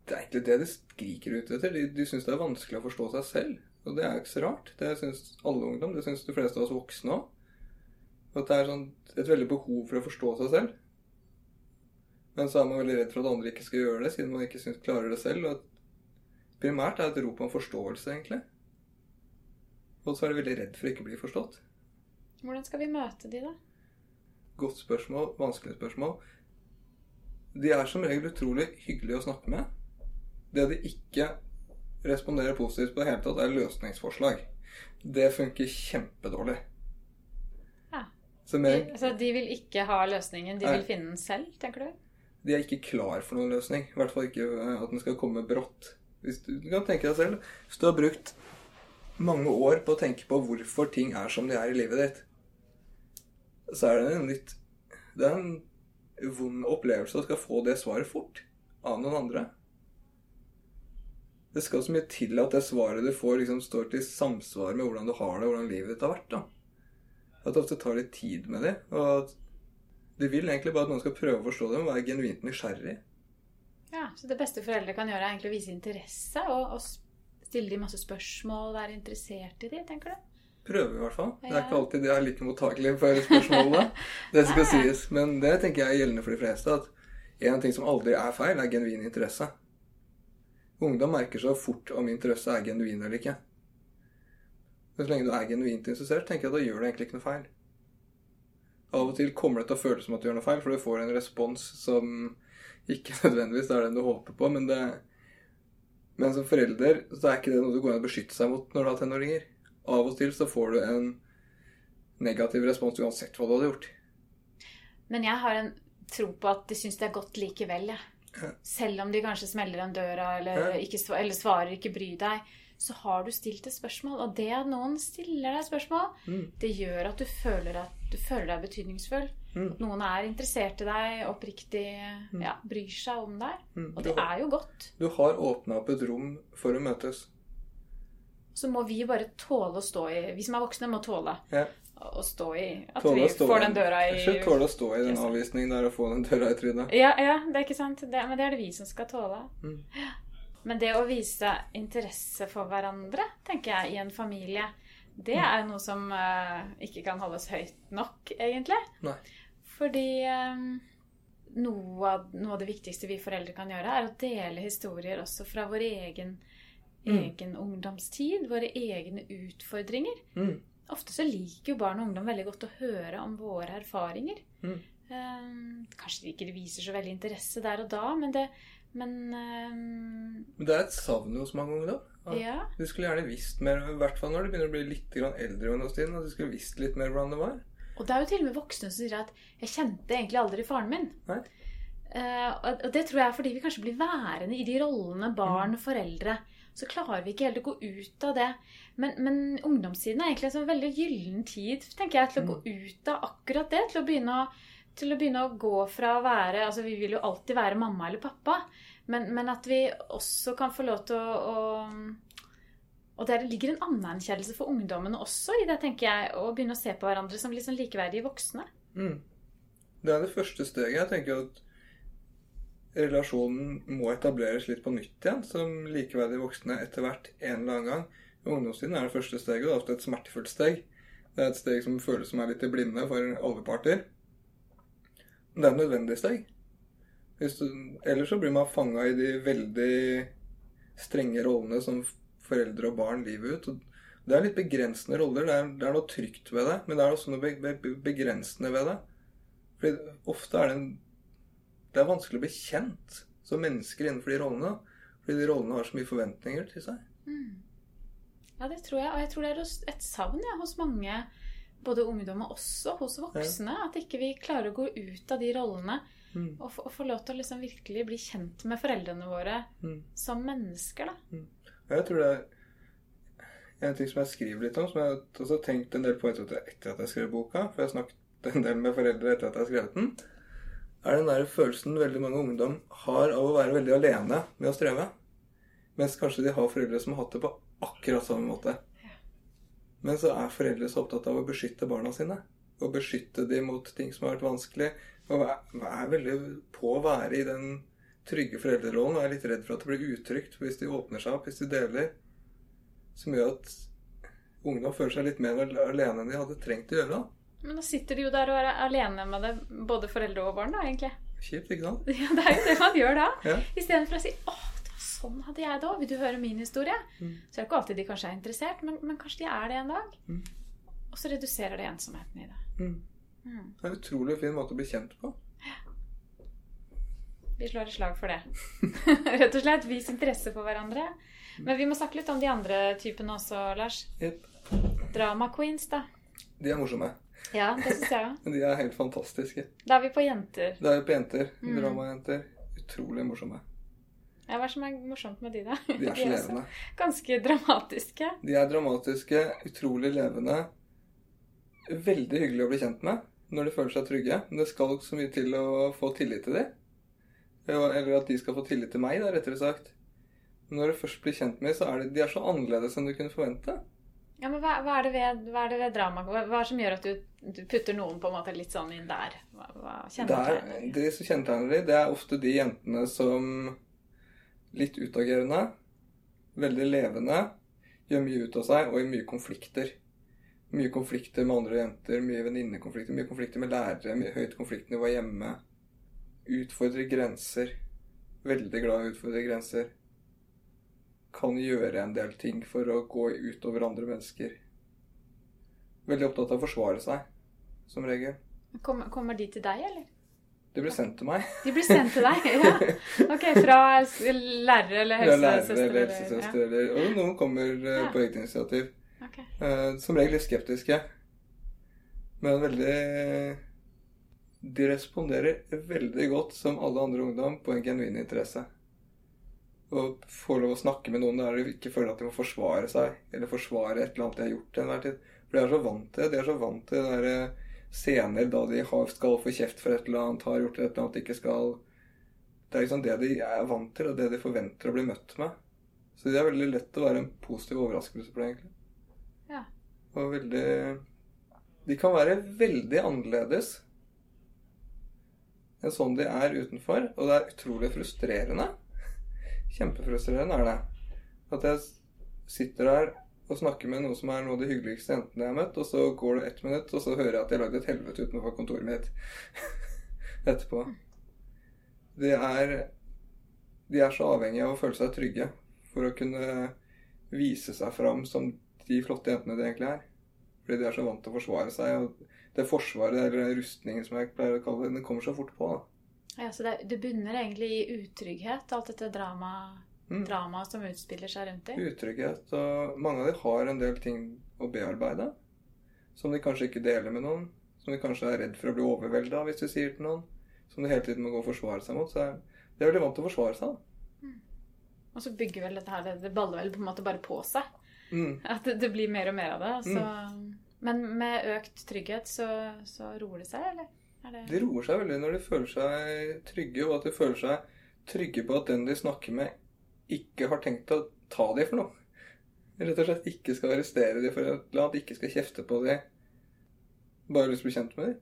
Det er egentlig det de skriker ut etter. De, de syns det er vanskelig å forstå seg selv. Og det er ikke så rart. Det syns alle ungdom. Det syns de fleste av oss voksne òg. At det er sånn et veldig behov for å forstå seg selv. Men så er man veldig redd for at andre ikke skal gjøre det, siden man ikke synes, klarer det selv. Og at primært er et rop om forståelse, egentlig. Og så er de veldig redd for å ikke bli forstått. Hvordan skal vi møte de, da? Godt spørsmål, vanskelig spørsmål. De er som regel utrolig hyggelige å snakke med. Det de ikke responderer positivt på i det hele tatt, er løsningsforslag. Det funker kjempedårlig. Ja. Så De, mer, altså, de vil ikke ha løsningen, de Nei. vil finne den selv, tenker du? de er ikke klar for noen løsning. I hvert fall ikke eh, at den skal komme brått. Hvis du, du kan tenke deg selv, hvis du har brukt mange år på å tenke på hvorfor ting er som de er i livet ditt, så er det en litt Det er en vond opplevelse å skal få det svaret fort av noen andre. Det skal så mye til at det svaret du får, liksom står til samsvar med hvordan du har det, hvordan livet ditt har vært. da. At det ofte tar litt tid med det. Og at du vil egentlig bare at noen skal prøve å forstå det, og være genuint nysgjerrig. Ja, Så det beste foreldre kan gjøre, er egentlig å vise interesse og, og stille de masse spørsmål, være interessert i de, tenker du? Prøve, i hvert fall. Det er ikke alltid de er like mottakelige for spørsmålene. det skal sies. Men det tenker jeg er gjeldende for de fleste. At en ting som aldri er feil, er genuin interesse. Ungdom merker så fort om interesse er genuin eller ikke. Men så lenge du er genuint interessert, tenker jeg at da gjør du egentlig ikke noe feil. Av og til kommer det til å føles som at du gjør noe feil, for du får en respons som ikke nødvendigvis er den du håper på, men det Men som forelder så er ikke det noe du går an å beskytte seg mot når du har tenåringer. Av og til så får du en negativ respons uansett hva du hadde gjort. Men jeg har en tro på at de syns det er godt likevel, jeg. Ja. Selv om de kanskje smeller igjen døra eller, Ja. ikke, eller svarer 'ikke bry deg', så har du stilt et spørsmål. Og det at noen stiller deg spørsmål, Mm. det gjør at du føler, at du føler deg betydningsfull. Mm. At noen er interessert i deg, oppriktig ja, bryr seg om deg. Mm. Og det har- er jo godt. Du har åpna opp et rom for å møtes. Så må vi bare tåle å stå i Vi som er voksne, må tåle Ja. å stå i At Tåle vi får den døra i Ikke tåle å stå i den avvisningen der og få den døra i trynet. Ja, ja, det er ikke sant. Det, men det er det vi som skal tåle. Mm. Men det å vise interesse for hverandre, tenker jeg, i en familie, det Mm. er noe som uh, ikke kan holdes høyt nok, egentlig. Nei. Fordi um, noe, av, noe av det viktigste vi foreldre kan gjøre, er å dele historier også fra vår egen, Mm. egen ungdomstid. Våre egne utfordringer. Mm. Ofte så liker jo barn og ungdom veldig godt å høre om våre erfaringer. Mm. Um, kanskje de ikke viser så veldig interesse der og da, men det Men um, Men det er et savn hos mange ungdom. Ja. ja. De skulle gjerne visst mer, i hvert fall når du begynner å bli litt eldre. i du at skulle visst litt mer hvordan det var. Og det er jo til og med voksne som sier at 'jeg kjente egentlig aldri faren min'. Eh, og det tror jeg er fordi vi kanskje blir værende i de rollene barn Mm. og foreldre. Så klarer vi ikke helt å gå ut av det. Men, men ungdomstiden er egentlig en sånn veldig gyllen tid tenker jeg, til å Mm. gå ut av akkurat det. Til å begynne å, til å, begynne å gå fra å være Altså vi vil jo alltid være mamma eller pappa, men, men at vi også kan få lov til å, å og der ligger en anerkjennelse for ungdommene også i det, tenker jeg, å begynne å se på hverandre som liksom likeverdige voksne. Mm. Det er det første steget. Jeg tenker at relasjonen må etableres litt på nytt igjen, som likeverdige voksne etter hvert en eller annen gang. Ungdomstiden er det første steget, og det er ofte et smertefullt steg. Det er et steg som føles som er litt i blinde for alle parter. Men det er et nødvendig steg. Du, ellers så blir man fanga i de veldig strenge rollene som foreldre og barn livet ut. Og det er litt begrensende roller. Det er, det er noe trygt ved det, men det er også noe be, be, begrensende ved det. Fordi ofte er det en Det er vanskelig å bli kjent som mennesker innenfor de rollene. Fordi de rollene har så mye forventninger til seg. Ja, det tror jeg. Og jeg tror det er et savn ja, hos mange, både ungdom og også hos voksne, at ikke vi klarer å gå ut av de rollene Mm. og, få- lov til å liksom virkelig bli kjent med foreldrene våre Mm. som mennesker, da. Og Jeg tror det er en ting som jeg skriver litt om, som jeg har tenkt en del på etter at, jeg skrev boka, for jeg har snakket en del med foreldre etter at jeg har skrevet den, er den der følelsen veldig mange ungdom har av å være veldig alene med å streve. Mens kanskje de har foreldre som har hatt det på akkurat samme måte. Men så er foreldre så opptatt av å beskytte barna sine. Og beskytte dem mot ting som har vært vanskelig. Og er veldig på å være i den trygge foreldrerollen. Og er litt redd for at det blir utrygt hvis de åpner seg opp, hvis de deler. Som gjør at ungdom føler seg litt mer alene enn de hadde trengt å gjøre. da. Men da sitter de jo der og er alene med det, både foreldre og barn, da, egentlig. Kjipt, ikke sant? Ja, det er jo det man gjør da. Ja. Istedenfor å si 'Å, det var sånn hadde jeg det òg'. Vil du høre min historie? Mm. Så er det ikke alltid de kanskje er interessert, men, men kanskje de er det en dag. Mm. Og så reduserer det ensomheten i det. Mm. Mm. Det er en utrolig fin måte å bli kjent på. Vi slår et slag for det. Rett og slett vis interesse for hverandre. Men vi må snakke litt om de andre typene også, Lars. Yep. Drama queens, da. De er morsomme. Ja, det syns jeg òg. De er helt fantastiske. Da er vi på jenter. Da er vi på jenter. Mm. Dramajenter. Utrolig morsomme. Ja, Hva er som er morsomt med de, da? De er så levende. ganske dramatiske. De er dramatiske, utrolig levende. Veldig hyggelig å bli kjent med når de føler seg trygge. Men det skal så mye til å få tillit til dem. Eller at de skal få tillit til meg, da, rettere sagt. Men når du først blir kjent med dem, så er de, de er så annerledes enn du kunne forvente. Ja, men hva, hva, er, det ved, hva er det ved drama? Hva, hva er det som gjør at du, du putter noen på en måte litt sånn inn der? Hva, hva Det, kjennetegner er, som kjennetegner de, det er ofte de jentene som litt utagerende, veldig levende, gjør mye ut av seg og i mye konflikter. Mye konflikter med andre jenter, mye venninnekonflikter, mye konflikter med lærere, mye høyt konfliktnivå hjemme. Utfordrer grenser. Veldig glad i å utfordre grenser. Kan gjøre en del ting for å gå utover andre mennesker. veldig opptatt av å forsvare seg, som regel. Kommer, kommer de til deg, eller? De blir sendt til meg. De blir sendt til deg? Ja. Ok, fra lærere eller helsesøster? Ja, lærere eller helsesøster, eller Og noen kommer eh, Ja. på eget initiativ. Okay. Eh, som regel litt skeptiske. Men veldig De responderer veldig godt, som alle andre ungdom, på en genuin interesse. Og får lov å snakke med noen der de ikke føler at de må forsvare seg, eller forsvare et eller annet de har gjort til enhver tid. For de er så vant til det. De er så vant til det der eh, scener da de skal få kjeft for et eller annet, har gjort et eller annet de ikke skal. Det er liksom det de er vant til, og det de forventer å bli møtt med. Så det er veldig lett å være en positiv overraskelse på det, egentlig. Ja. Og veldig De kan være veldig annerledes enn sånn de er utenfor, og det er utrolig frustrerende. Kjempefrustrerende er det. At jeg sitter der og snakker med noen som er noen av de hyggeligste jentene jeg har møtt, og så går det ett minutt, og så hører jeg at de har lagd et helvete utenfor kontoret mitt etterpå. De er De er så avhengige av å føle seg trygge for å kunne vise seg fram som de flotte jentene de egentlig er. Fordi de er så vant til å forsvare seg. Og det forsvaret, eller rustningen som jeg pleier å kalle det, den kommer så fort på. da. Ja, så det, det bunner egentlig i utrygghet, alt dette drama, Mm. drama som utspiller seg rundt dem? Utrygghet. Og mange av dem har en del ting å bearbeide. Som de kanskje ikke deler med noen. Som de kanskje er redd for å bli overvelda hvis de sier til noen. Som de hele tiden må gå og forsvare seg mot. Så de er veldig vant til å forsvare seg. da. Og så bygger vel dette her, det, baller vel på en måte bare på seg. Mm. At det, det blir mer og mer av det. Så. Men med økt trygghet så, så roer det seg, eller? Er det... De roer seg veldig når de føler seg trygge, og at de føler seg trygge på at den de snakker med, ikke har tenkt å ta dem for noe. Rett og slett ikke skal arrestere dem for et eller annet, ikke skal kjefte på dem. Bare lyst til å bli kjent med dem.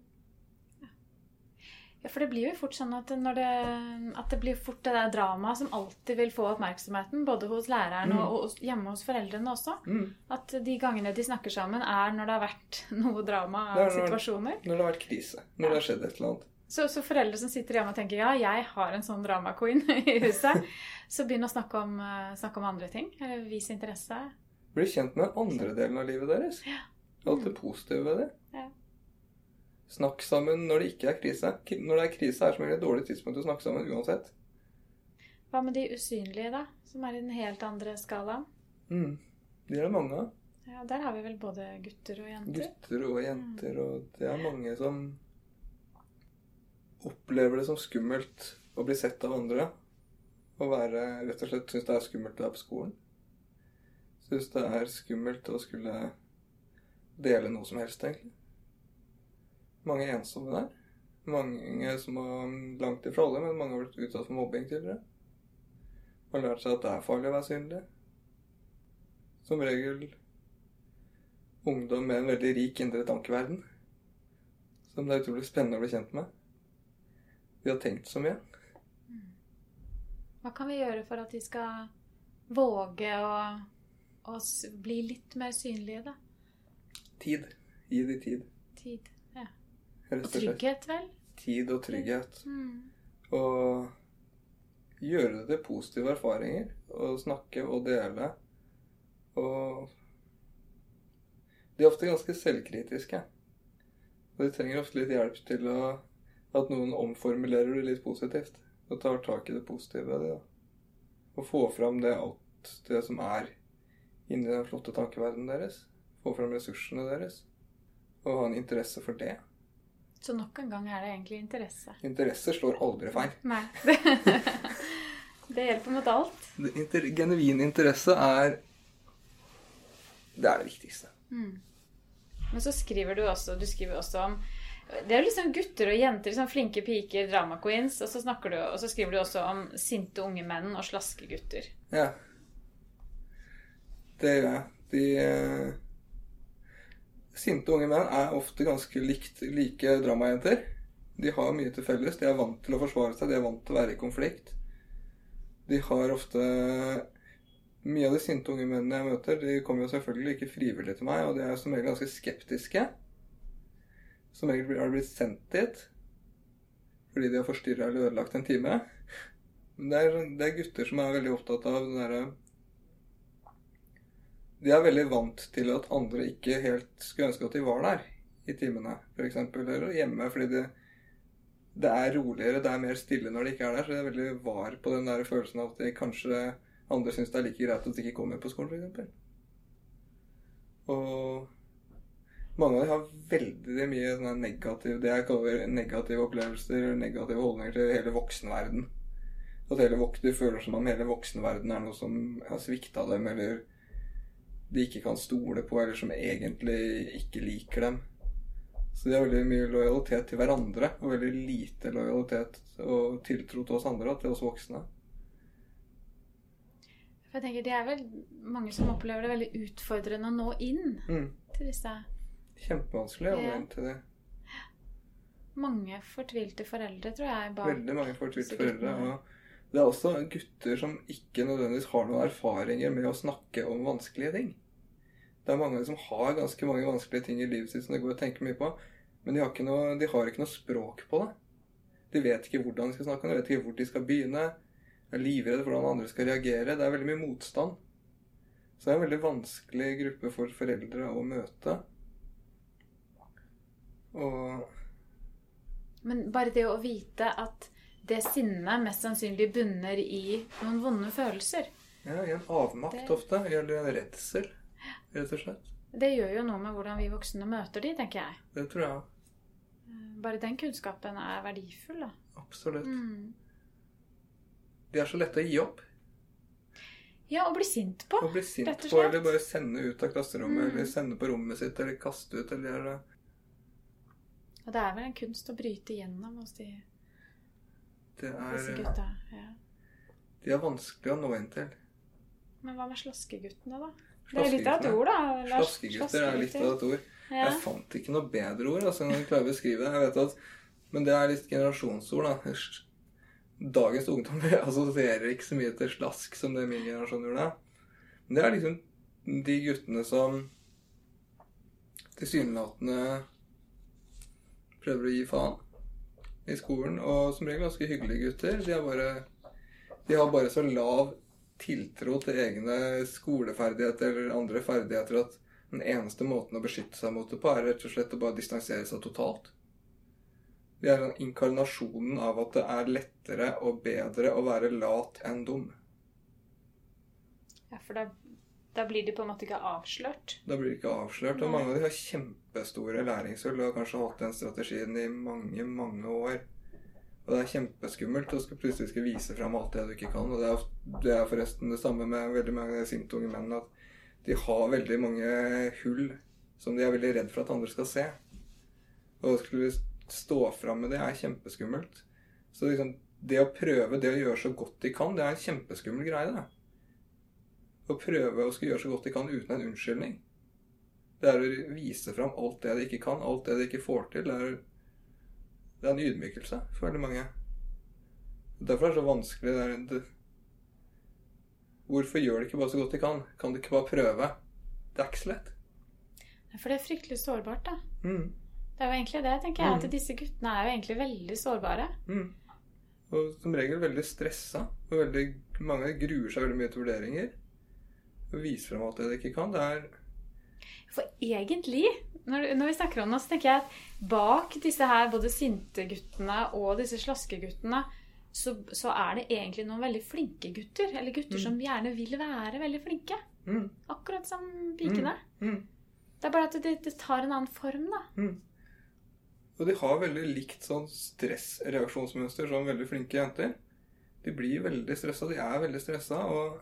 Ja, for det blir jo fort sånn at, når det, at det blir fort det der dramaet som alltid vil få oppmerksomheten, både hos læreren Mm. og, og hjemme hos foreldrene også. Mm. At de gangene de snakker sammen, er når det har vært noe drama av når- situasjoner. Når det har vært krise. Når det har skjedd et eller annet. Så, så foreldre som sitter hjemme og tenker ja, jeg har en sånn drama-queen i huset, så begynn å snakke om, eh, snakke om andre ting. Eller vis interesse. Bli kjent med andre delen av livet deres. Ja. Alt det positive ved det. Ja. Snakk sammen når det ikke er krise. Når det er krise, er som regel et dårlig tidspunkt å snakke sammen uansett. Hva med de usynlige, da? Som er i den helt andre skalaen? Mm. De er det mange av. Ja, der har vi vel både gutter og jenter. Gutter og jenter, og det er mange som opplever det som skummelt å bli sett av andre. Å være rett og slett syns det er skummelt å være på skolen. Syns det er skummelt å skulle dele noe som helst, egentlig. Mange ensomme der. Mange som har langt ifra alle, men mange har blitt utsatt for mobbing tidligere. Har lært seg at det er farlig å være synlig. Som regel ungdom med en veldig rik indre tankeverden. Som det er utrolig spennende å bli kjent med. De har tenkt så mye. Hva kan vi gjøre for at de skal våge å, å bli litt mer synlige, da? Tid. Gi de tid. Tid. Rett Og og trygghet, vel? Tid og trygghet. Mm. Og gjøre det til positive erfaringer. Og snakke og dele. Og De er ofte ganske selvkritiske. Og de trenger ofte litt hjelp til å at noen omformulerer det litt positivt. Og tar tak i det positive ved det. Og få fram det alt det som er inni den flotte tankeverdenen deres. Få fram ressursene deres. Og ha en interesse for det. Så nok en gang er det egentlig interesse. Interesse slår aldri feil. Nei. det hjelper mot alt. Inter genuin interesse er Det er det viktigste. Men så skriver du også, du skriver også om Det er jo liksom gutter og jenter, liksom flinke piker, drama queens. Og så, du, og så skriver du også om sinte unge menn og slaske gutter. Ja. Det gjør jeg. De eh, Sinte unge menn er ofte ganske likt, like dramajenter. De har mye til felles. De er vant til å forsvare seg. De er vant til å være i konflikt. De har ofte Mye av de sinte unge mennene jeg møter, de kommer jo selvfølgelig ikke frivillig til meg, og de er som regel ganske skeptiske. Som regel har de blitt sendt dit fordi de har forstyrra eller ødelagt en time. Men det er, det er gutter som er veldig opptatt av den derre de er veldig vant til at andre ikke helt skulle ønske at de var der i timene, f.eks. Eller hjemme, fordi det, det er roligere, det er mer stille når de ikke er der. Så de er veldig var på den der følelsen av at de kanskje andre syns det er like greit at de ikke kommer på skolen, f.eks. Og mange av dem har veldig mye sånne negativ, det jeg kaller negative opplevelser, negative holdninger til hele voksenverden. At hele de føler som om hele voksenverden er noe som har svikta dem, eller de ikke kan stole på, eller som egentlig ikke liker dem. Så de har veldig mye lojalitet til hverandre, og veldig lite lojalitet og tiltro til oss andre, til oss voksne. For jeg tenker Det er vel mange som opplever det veldig utfordrende å nå inn Mm. til disse Kjempevanskelig å gå inn til det. mange fortvilte foreldre, tror jeg. Bak. Veldig mange fortvilte foreldre. Og det er også gutter som ikke nødvendigvis har noen erfaringer med å snakke om vanskelige ting. Det er mange som har ganske mange vanskelige ting i livet sitt som det går å tenke mye på, men de har ikke noe, har ikke noe språk på det. De vet ikke hvordan de skal snakke om det, de vet ikke hvor de skal begynne. De er livredde for hvordan andre skal reagere. Det er veldig mye motstand. Så det er en veldig vanskelig gruppe for foreldre å møte. Og Men bare det å vite at det sinnet mest sannsynlig bunner i noen vonde følelser, ja, i en avmakt Det- ofte, eller en redsel, rett og slett. det gjør jo noe med hvordan vi voksne møter de, tenker jeg. Det tror jeg Bare den kunnskapen er verdifull, da. absolutt. Mm. De er så lette å gi opp. Ja, å bli sint på. Å bli sint rett og på, eller bare sende ut av klasserommet, Mm. eller sende på rommet sitt, eller kaste ut, eller gjøre det. Og det er vel en kunst å bryte gjennom hos de, Det disse er, gutta. Ja. de er vanskelig å nå inn til. Men hva med slaskeguttene, da? Det er litt av et ord, da. Slaskegutter er litt av et ord. Ja. Jeg fant ikke noe bedre ord altså, når jeg klarer å beskrive det. Jeg vet at, men det er litt generasjonsord, da. Dagens ungdom assosierer ikke så mye til slask som det min generasjon gjorde. Men det er liksom de guttene som tilsynelatende prøver å gi faen i skolen. Og som regel ganske hyggelige gutter. De, er bare, de har bare så lav tiltro til egne skoleferdigheter eller andre ferdigheter at den eneste måten å beskytte seg mot det på, er rett og slett å bare distansere seg totalt. De er den inkarnasjonen av at det er lettere og bedre å være lat enn dum. Ja, for da, da blir de på en måte ikke avslørt. Da blir de ikke avslørt. Og mange av de har kjempestore læringshull og har kanskje hatt den strategien i mange, mange år. Og det er kjempeskummelt å plutselig skal vise fram alt det du ikke kan. Og det er, det er forresten det samme med veldig mange sinte unge menn. At de har veldig mange hull som de er veldig redd for at andre skal se. Og å skulle stå fram med det er kjempeskummelt. Så liksom, det å prøve det å gjøre så godt de kan, det er en kjempeskummel greie. det. Å prøve å skulle gjøre så godt de kan uten en unnskyldning. Det er å vise fram alt det de ikke kan, alt det de ikke får til. Det er, det er en ydmykelse for veldig mange. Derfor er det så vanskelig. Det er, det, hvorfor gjør de ikke bare så godt de kan? Kan de ikke bare prøve? Det er ikke så lett. For det er fryktelig sårbart, da. Mm, Det er jo egentlig det, tenker jeg. Mm. At disse guttene er jo egentlig veldig sårbare. mm. Og som regel veldig stressa. Og veldig, mange gruer seg veldig mye til vurderinger. Og viser frem at det ikke kan. Det er For egentlig, når, når vi snakker om det, så tenker jeg at bak disse her både sinte guttene og disse slaskeguttene, så, så er det egentlig noen veldig flinke gutter. Eller gutter Mm. som gjerne vil være veldig flinke. mm, Akkurat som pikene. mm. Det er bare at det, det tar en annen form, da. Og de har veldig likt sånn stressreaksjonsmønster som veldig flinke jenter. De blir veldig stressa. De er veldig stressa. Og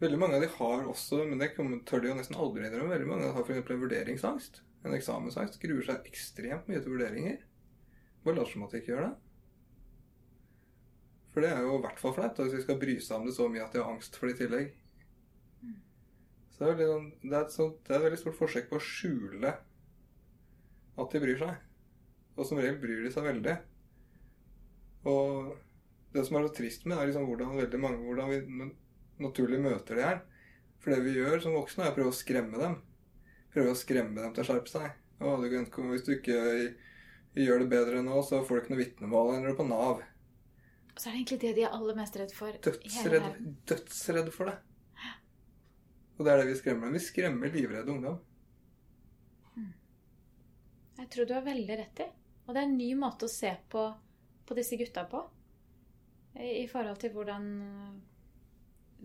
veldig mange av de har også, men det tør de jo nesten aldri innrømme, veldig mange har f.eks. en vurderingsangst. En eksamensangst. Gruer seg ekstremt mye til vurderinger. Bare later som at de ikke gjør det. For det er jo i hvert fall flaut hvis vi skal bry seg om det så mye at de har angst for det i tillegg. Så det er, sånn- det, er sånt, det er et veldig stort forsøk på å skjule at de bryr seg. Og som regel bryr de seg veldig. Og det som er så trist med, er liksom hvordan veldig mange hvordan vi naturlig møter de her. For det vi gjør som voksne, er å prøve å skremme dem. Prøve å skremme dem til å skjerpe seg. Og du kan, hvis du ikke gjør det bedre nå, så får du ikke noe vitnemål. Du på Nav. Og så er det egentlig det de er aller mest redd for. Dødsredd, dødsredd for det. Og det er det vi skremmer. Vi skremmer livredde ungdom. Jeg tror du har veldig rett i. Og det er en ny måte å se på, på disse gutta på. I, I forhold til hvordan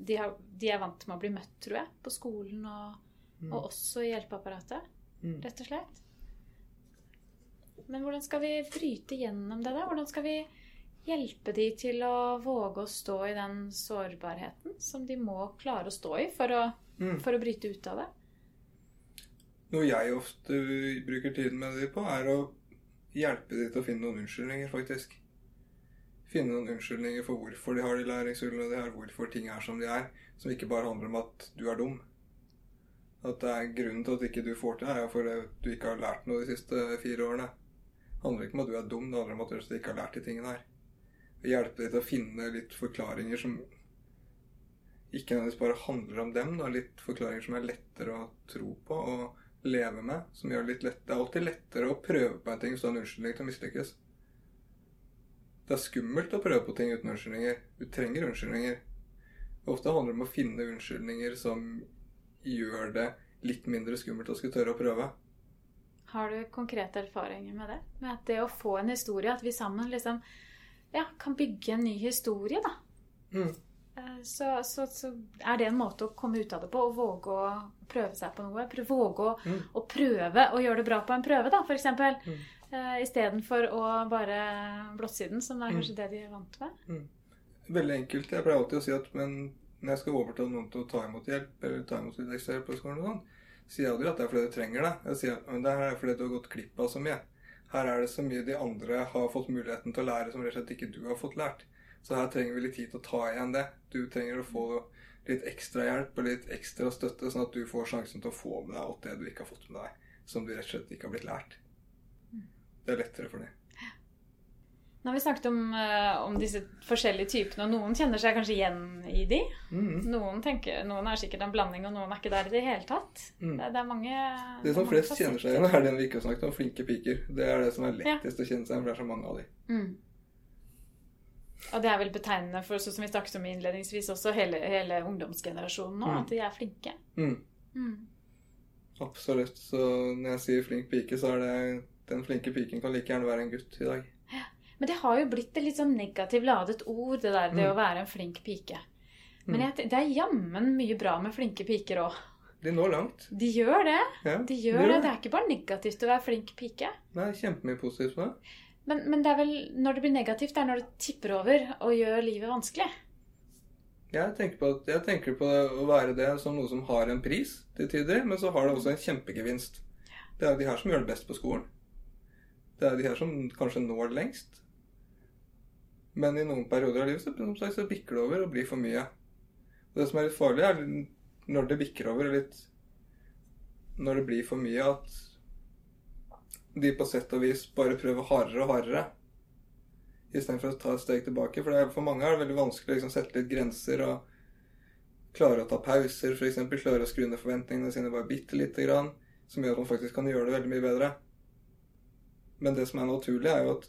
de, har, de, er vant med å bli møtt, tror jeg. På skolen og, Mm. og også i hjelpeapparatet, Mm. rett og slett. Men hvordan skal vi bryte gjennom det, da? Hvordan skal vi hjelpe de til å våge å stå i den sårbarheten som de må klare å stå i for å, Mm. for å bryte ut av det? Noe jeg ofte bruker tiden med dem på, er å hjelpe dem til å finne noen unnskyldninger, faktisk. Finne noen unnskyldninger for hvorfor de har de læringshullene de har, hvorfor ting er som de er, som ikke bare handler om at du er dum. At det er grunnen til at ikke du får til det, er jo fordi du ikke har lært noe de siste fire årene. Det handler ikke om at du er dum, det handler om at du ikke har lært de tingene her. Det hjelper dem til å finne litt forklaringer som ikke nødvendigvis bare handler om dem, da. litt forklaringer som er lettere å tro på og leve med. Som gjør det litt lett. Det er alltid lettere å prøve på en ting hvis du har en unnskyldning til å mislykkes. Det er skummelt å prøve på ting uten unnskyldninger. Du trenger unnskyldninger. Ofte handler det om å finne unnskyldninger som gjør det litt mindre skummelt å skulle tørre å prøve. Har du konkrete erfaringer med det? Med at det å få en historie, at vi sammen liksom ja, kan bygge en ny historie, da. Mm. Eh, Så, så, så er det en måte å komme ut av det på, å våge å prøve seg på noe. Våge å, Mm. å prøve å gjøre det bra på en prøve, da, f.eks. Mm. Uh, Istedenfor å bare blåse i den, som er Mm. kanskje det de er vant med. Veldig enkelt. Jeg pleier alltid å si at men når jeg skal overtale noen til å ta imot hjelp, eller ta imot litt ekstra hjelp på skolen, og sånn, sier jeg aldri at det er fordi du trenger det. Jeg sier at det er fordi du har gått glipp av så mye. Her er det så mye de andre har fått muligheten til å lære som rett og slett ikke du har fått lært. Så her trenger vi litt tid til å ta igjen det. Du trenger å få litt ekstra hjelp og litt ekstra støtte, sånn at du får sjansen til å få med deg alt det du ikke har fått med deg, som du rett og slett ikke har blitt lært. Det er lettere for dem. Nå har vi snakket om, eh, om disse forskjellige typene, og noen kjenner seg kanskje igjen i de. Mm. Noen, tenker, noen er sikkert en blanding, og noen er ikke der i det hele tatt. Mm. Det, det er mange Det som flest kjenner seg igjen, er den vi ikke har snakket om, flinke piker. Det er det som er lettest å kjenne seg igjen, for det er så mange av dem. Mm. Og det er vel betegnende for, sånn som vi snakket om innledningsvis, også hele, hele ungdomsgenerasjonen nå, Mm. at de er flinke. Mm. Mm. Absolutt. Så når jeg sier flink pike, så er det Den flinke piken kan like gjerne være en gutt i dag. Men det har jo blitt et litt sånn negativt ladet ord, det der det Mm. å være en flink pike. Men Mm. jeg, det er jammen mye bra med flinke piker òg. De når langt. De gjør det. Ja, De gjør det. Det er ikke bare negativt å være flink pike. Er kjempemye positivt med det. Men, men det er vel når det blir negativt, det er når det tipper over og gjør livet vanskelig. Jeg tenker, på jeg tenker på å være det som noe som har en pris til tider, men så har det også en kjempegevinst. Det er de her som gjør det best på skolen. Det er de her som kanskje når lengst. Men i noen perioder av livet så, som sagt, så bikker det over og blir for mye. Og det som er litt farlig, er når det bikker over litt Når det blir for mye, at de på sett og vis bare prøver hardere og hardere. Istedenfor å ta et steg tilbake. For er, for mange er det veldig vanskelig å liksom, sette litt grenser og klare å ta pauser, f.eks. Klare å skru ned forventningene sine bare bitte lite grann. Som gjør at man faktisk kan gjøre det veldig mye bedre. Men det som er naturlig, er jo at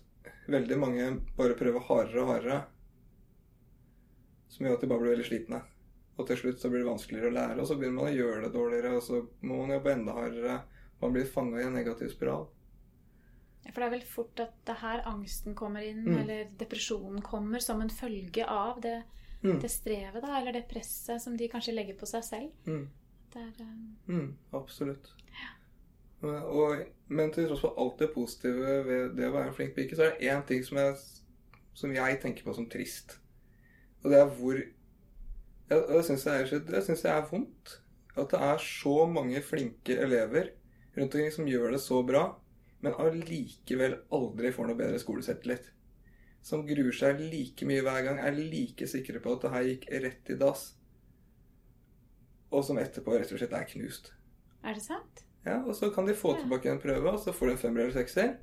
veldig mange bare prøver hardere og hardere. Som gjør at de bare blir veldig slitne. Og til slutt så blir det vanskeligere å lære, og så begynner man å gjøre det dårligere, og så må man jobbe enda hardere. Man blir fanga i en negativ spiral. For det er vel fort at det er her angsten kommer inn, Mm. eller depresjonen kommer som en følge av det, Mm. det strevet, da, eller det presset som de kanskje legger på seg selv. Mm. Det er, um... Absolutt. Og, men til tross for alt det positive ved det å være en flink pike, så er det én ting som jeg, som jeg tenker på som trist. Og det er hvor Det syns jeg, er- det jeg er vondt. At det er så mange flinke elever rundt omkring som gjør det så bra, men allikevel aldri får noe bedre skoleselvtillit. Som gruer seg like mye hver gang, er like sikre på at det her gikk rett i dass. Og som etterpå rett og slett er knust. er det sant? Ja, Og så kan de få tilbake en prøve, og så får de en femmer eller sekser.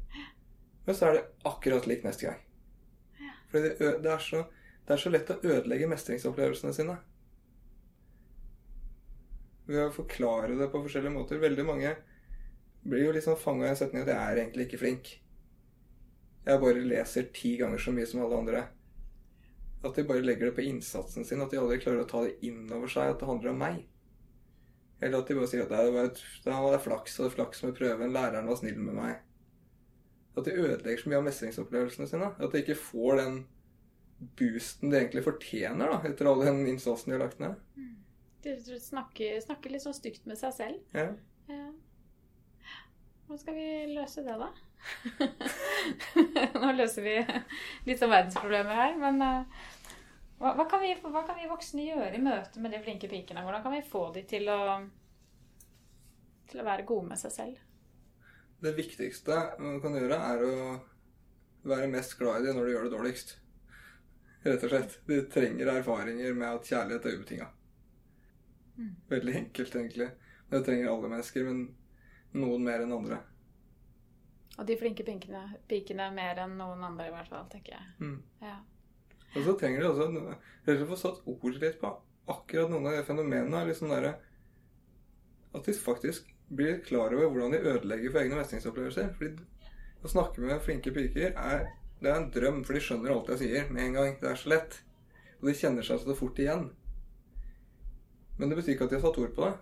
Men så er det akkurat lik neste gang. For det, det, er så, det er så lett å ødelegge mestringsopplevelsene sine. Ved å forklare det på forskjellige måter. Veldig mange blir jo liksom fanga i en setning at 'jeg er egentlig ikke flink'. Jeg bare leser ti ganger så mye som alle andre. At de bare legger det på innsatsen sin. At de aldri klarer å ta det inn over seg at det handler om meg. Eller at de bare sier at det var det var flaks, og det flaks med prøven, læreren var snill med meg. At de ødelegger så mye av mestringsopplevelsene sine. At de ikke får den boosten de egentlig fortjener da, etter all den innsatsen de har lagt ned. De snakker, snakker litt sånn stygt med seg selv. Ja. Ja. Hvordan skal vi løse det, da? Nå løser vi litt av verdensproblemer her, men eh, hva, hva, kan vi, hva kan vi voksne gjøre i møte med de flinke pikene? Hvordan kan vi få de til å, til å være gode med seg selv? Det viktigste man kan gjøre, er å være mest glad i dem når du gjør det dårligst. Rett og slett. De trenger erfaringer med at kjærlighet er ubetinga. Mm. Veldig enkelt, egentlig. Det trenger alle mennesker, men noen mer enn andre. Og de flinke pikene, pikene mer enn noen andre, i hvert fall, tenker jeg. Mm. Ja. Og så trenger de også slett få satt ord litt på akkurat noen av de fenomenene. Liksom der, at de faktisk blir klar over hvordan de ødelegger for egne mestringsopplevelser. Fordi å snakke med flinke piker er, det er en drøm, for de skjønner alt jeg sier med en gang. Det er så lett. Og de kjenner seg så fort igjen. Men det betyr ikke at de har satt ord på det.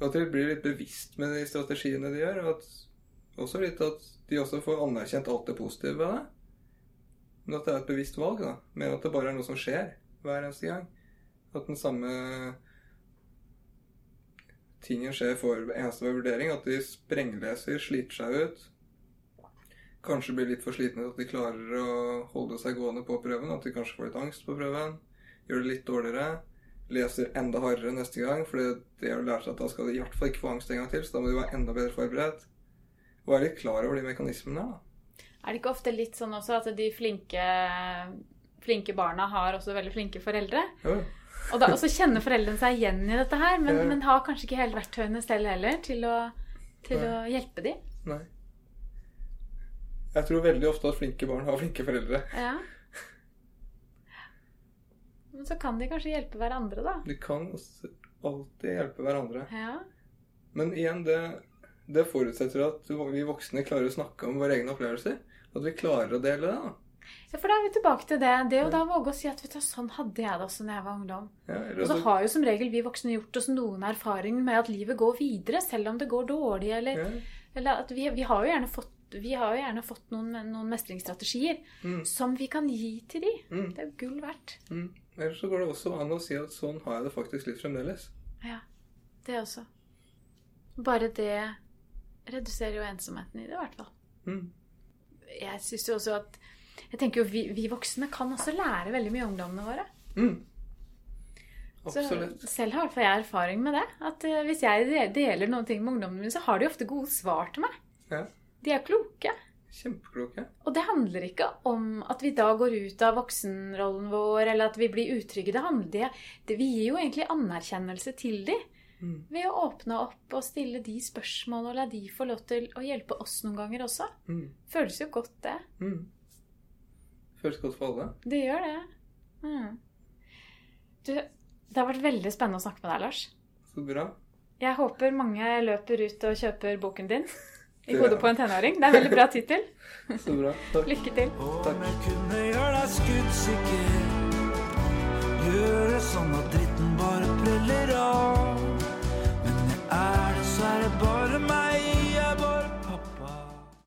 Og at de blir litt bevisst med de strategiene de gjør. Og at, også litt at de også får anerkjent alt det positive ved det. Men at det er et bevisst valg, da. Men at det bare er noe som skjer hver eneste gang. At den samme tingen skjer for eneste vurdering. At de sprengleser, sliter seg ut. Kanskje blir litt for slitne at de klarer å holde seg gående på prøven. At de kanskje får litt angst på prøven. Gjør det litt dårligere. Leser enda hardere neste gang, for det har lært at da skal de i hvert fall ikke få angst en gang til. Så da må de være enda bedre forberedt. Og være litt klar over de mekanismene. da. Er det ikke ofte litt sånn også at de flinke, flinke barna har også veldig flinke foreldre? Ja. Og, da, og så kjenner foreldrene seg igjen i dette her, men, Ja. men har kanskje ikke hele verktøyene selv heller til å, til å hjelpe dem. Nei. Jeg tror veldig ofte at flinke barn har flinke foreldre. Ja. Men så kan de kanskje hjelpe hverandre, da. De kan alltid hjelpe hverandre. Ja. Men igjen, det, det forutsetter at vi voksne klarer å snakke om våre egne opplevelser. At vi klarer å dele det. da. ja, for da er vi tilbake til det. Det å da våge å si at vet du, sånn hadde jeg det også da jeg var ungdom. Ja, Og så har jo som regel vi voksne gjort oss noen erfaring med at livet går videre, selv om det går dårlig, eller, ja. eller at vi, vi har jo gjerne fått vi har jo gjerne fått noen, noen mestringsstrategier Mm, som vi kan gi til de. mm, Det er jo gull verdt. mm. Eller så går det også an å si at sånn har jeg det faktisk litt fremdeles. Ja, det også. Bare det reduserer jo ensomheten i det, i hvert fall. Mm. Jeg synes jo også at Jeg tenker jo vi, vi voksne kan også lære veldig mye av ungdommene våre. Mm. Så selv har jeg erfaring med det. At eh, hvis jeg deler noen ting med ungdommene mine, så har de ofte gode svar til meg. Ja. De er kloke. Kjempekloke. Og det handler ikke om at vi da går ut av voksenrollen vår, eller at vi blir utrygge. Det handler, det, det, vi gir jo egentlig anerkjennelse til dem Mm. Ved å åpne opp og stille de spørsmålene og la de få lov til å hjelpe oss noen ganger også. Mm. Føles jo godt, det. Mm. Føles godt for alle. Det gjør det. Mm. Du, det har vært veldig spennende å snakke med deg, Lars. Så bra. Jeg håper mange løper ut og kjøper boken din. I hodet på en tenåring. Det er en veldig bra tittel. Så bra. Lykke til. Takk. Om jeg kunne gjøre deg skuddsikker, gjøre sånn at dritten bare preller av. on the border, my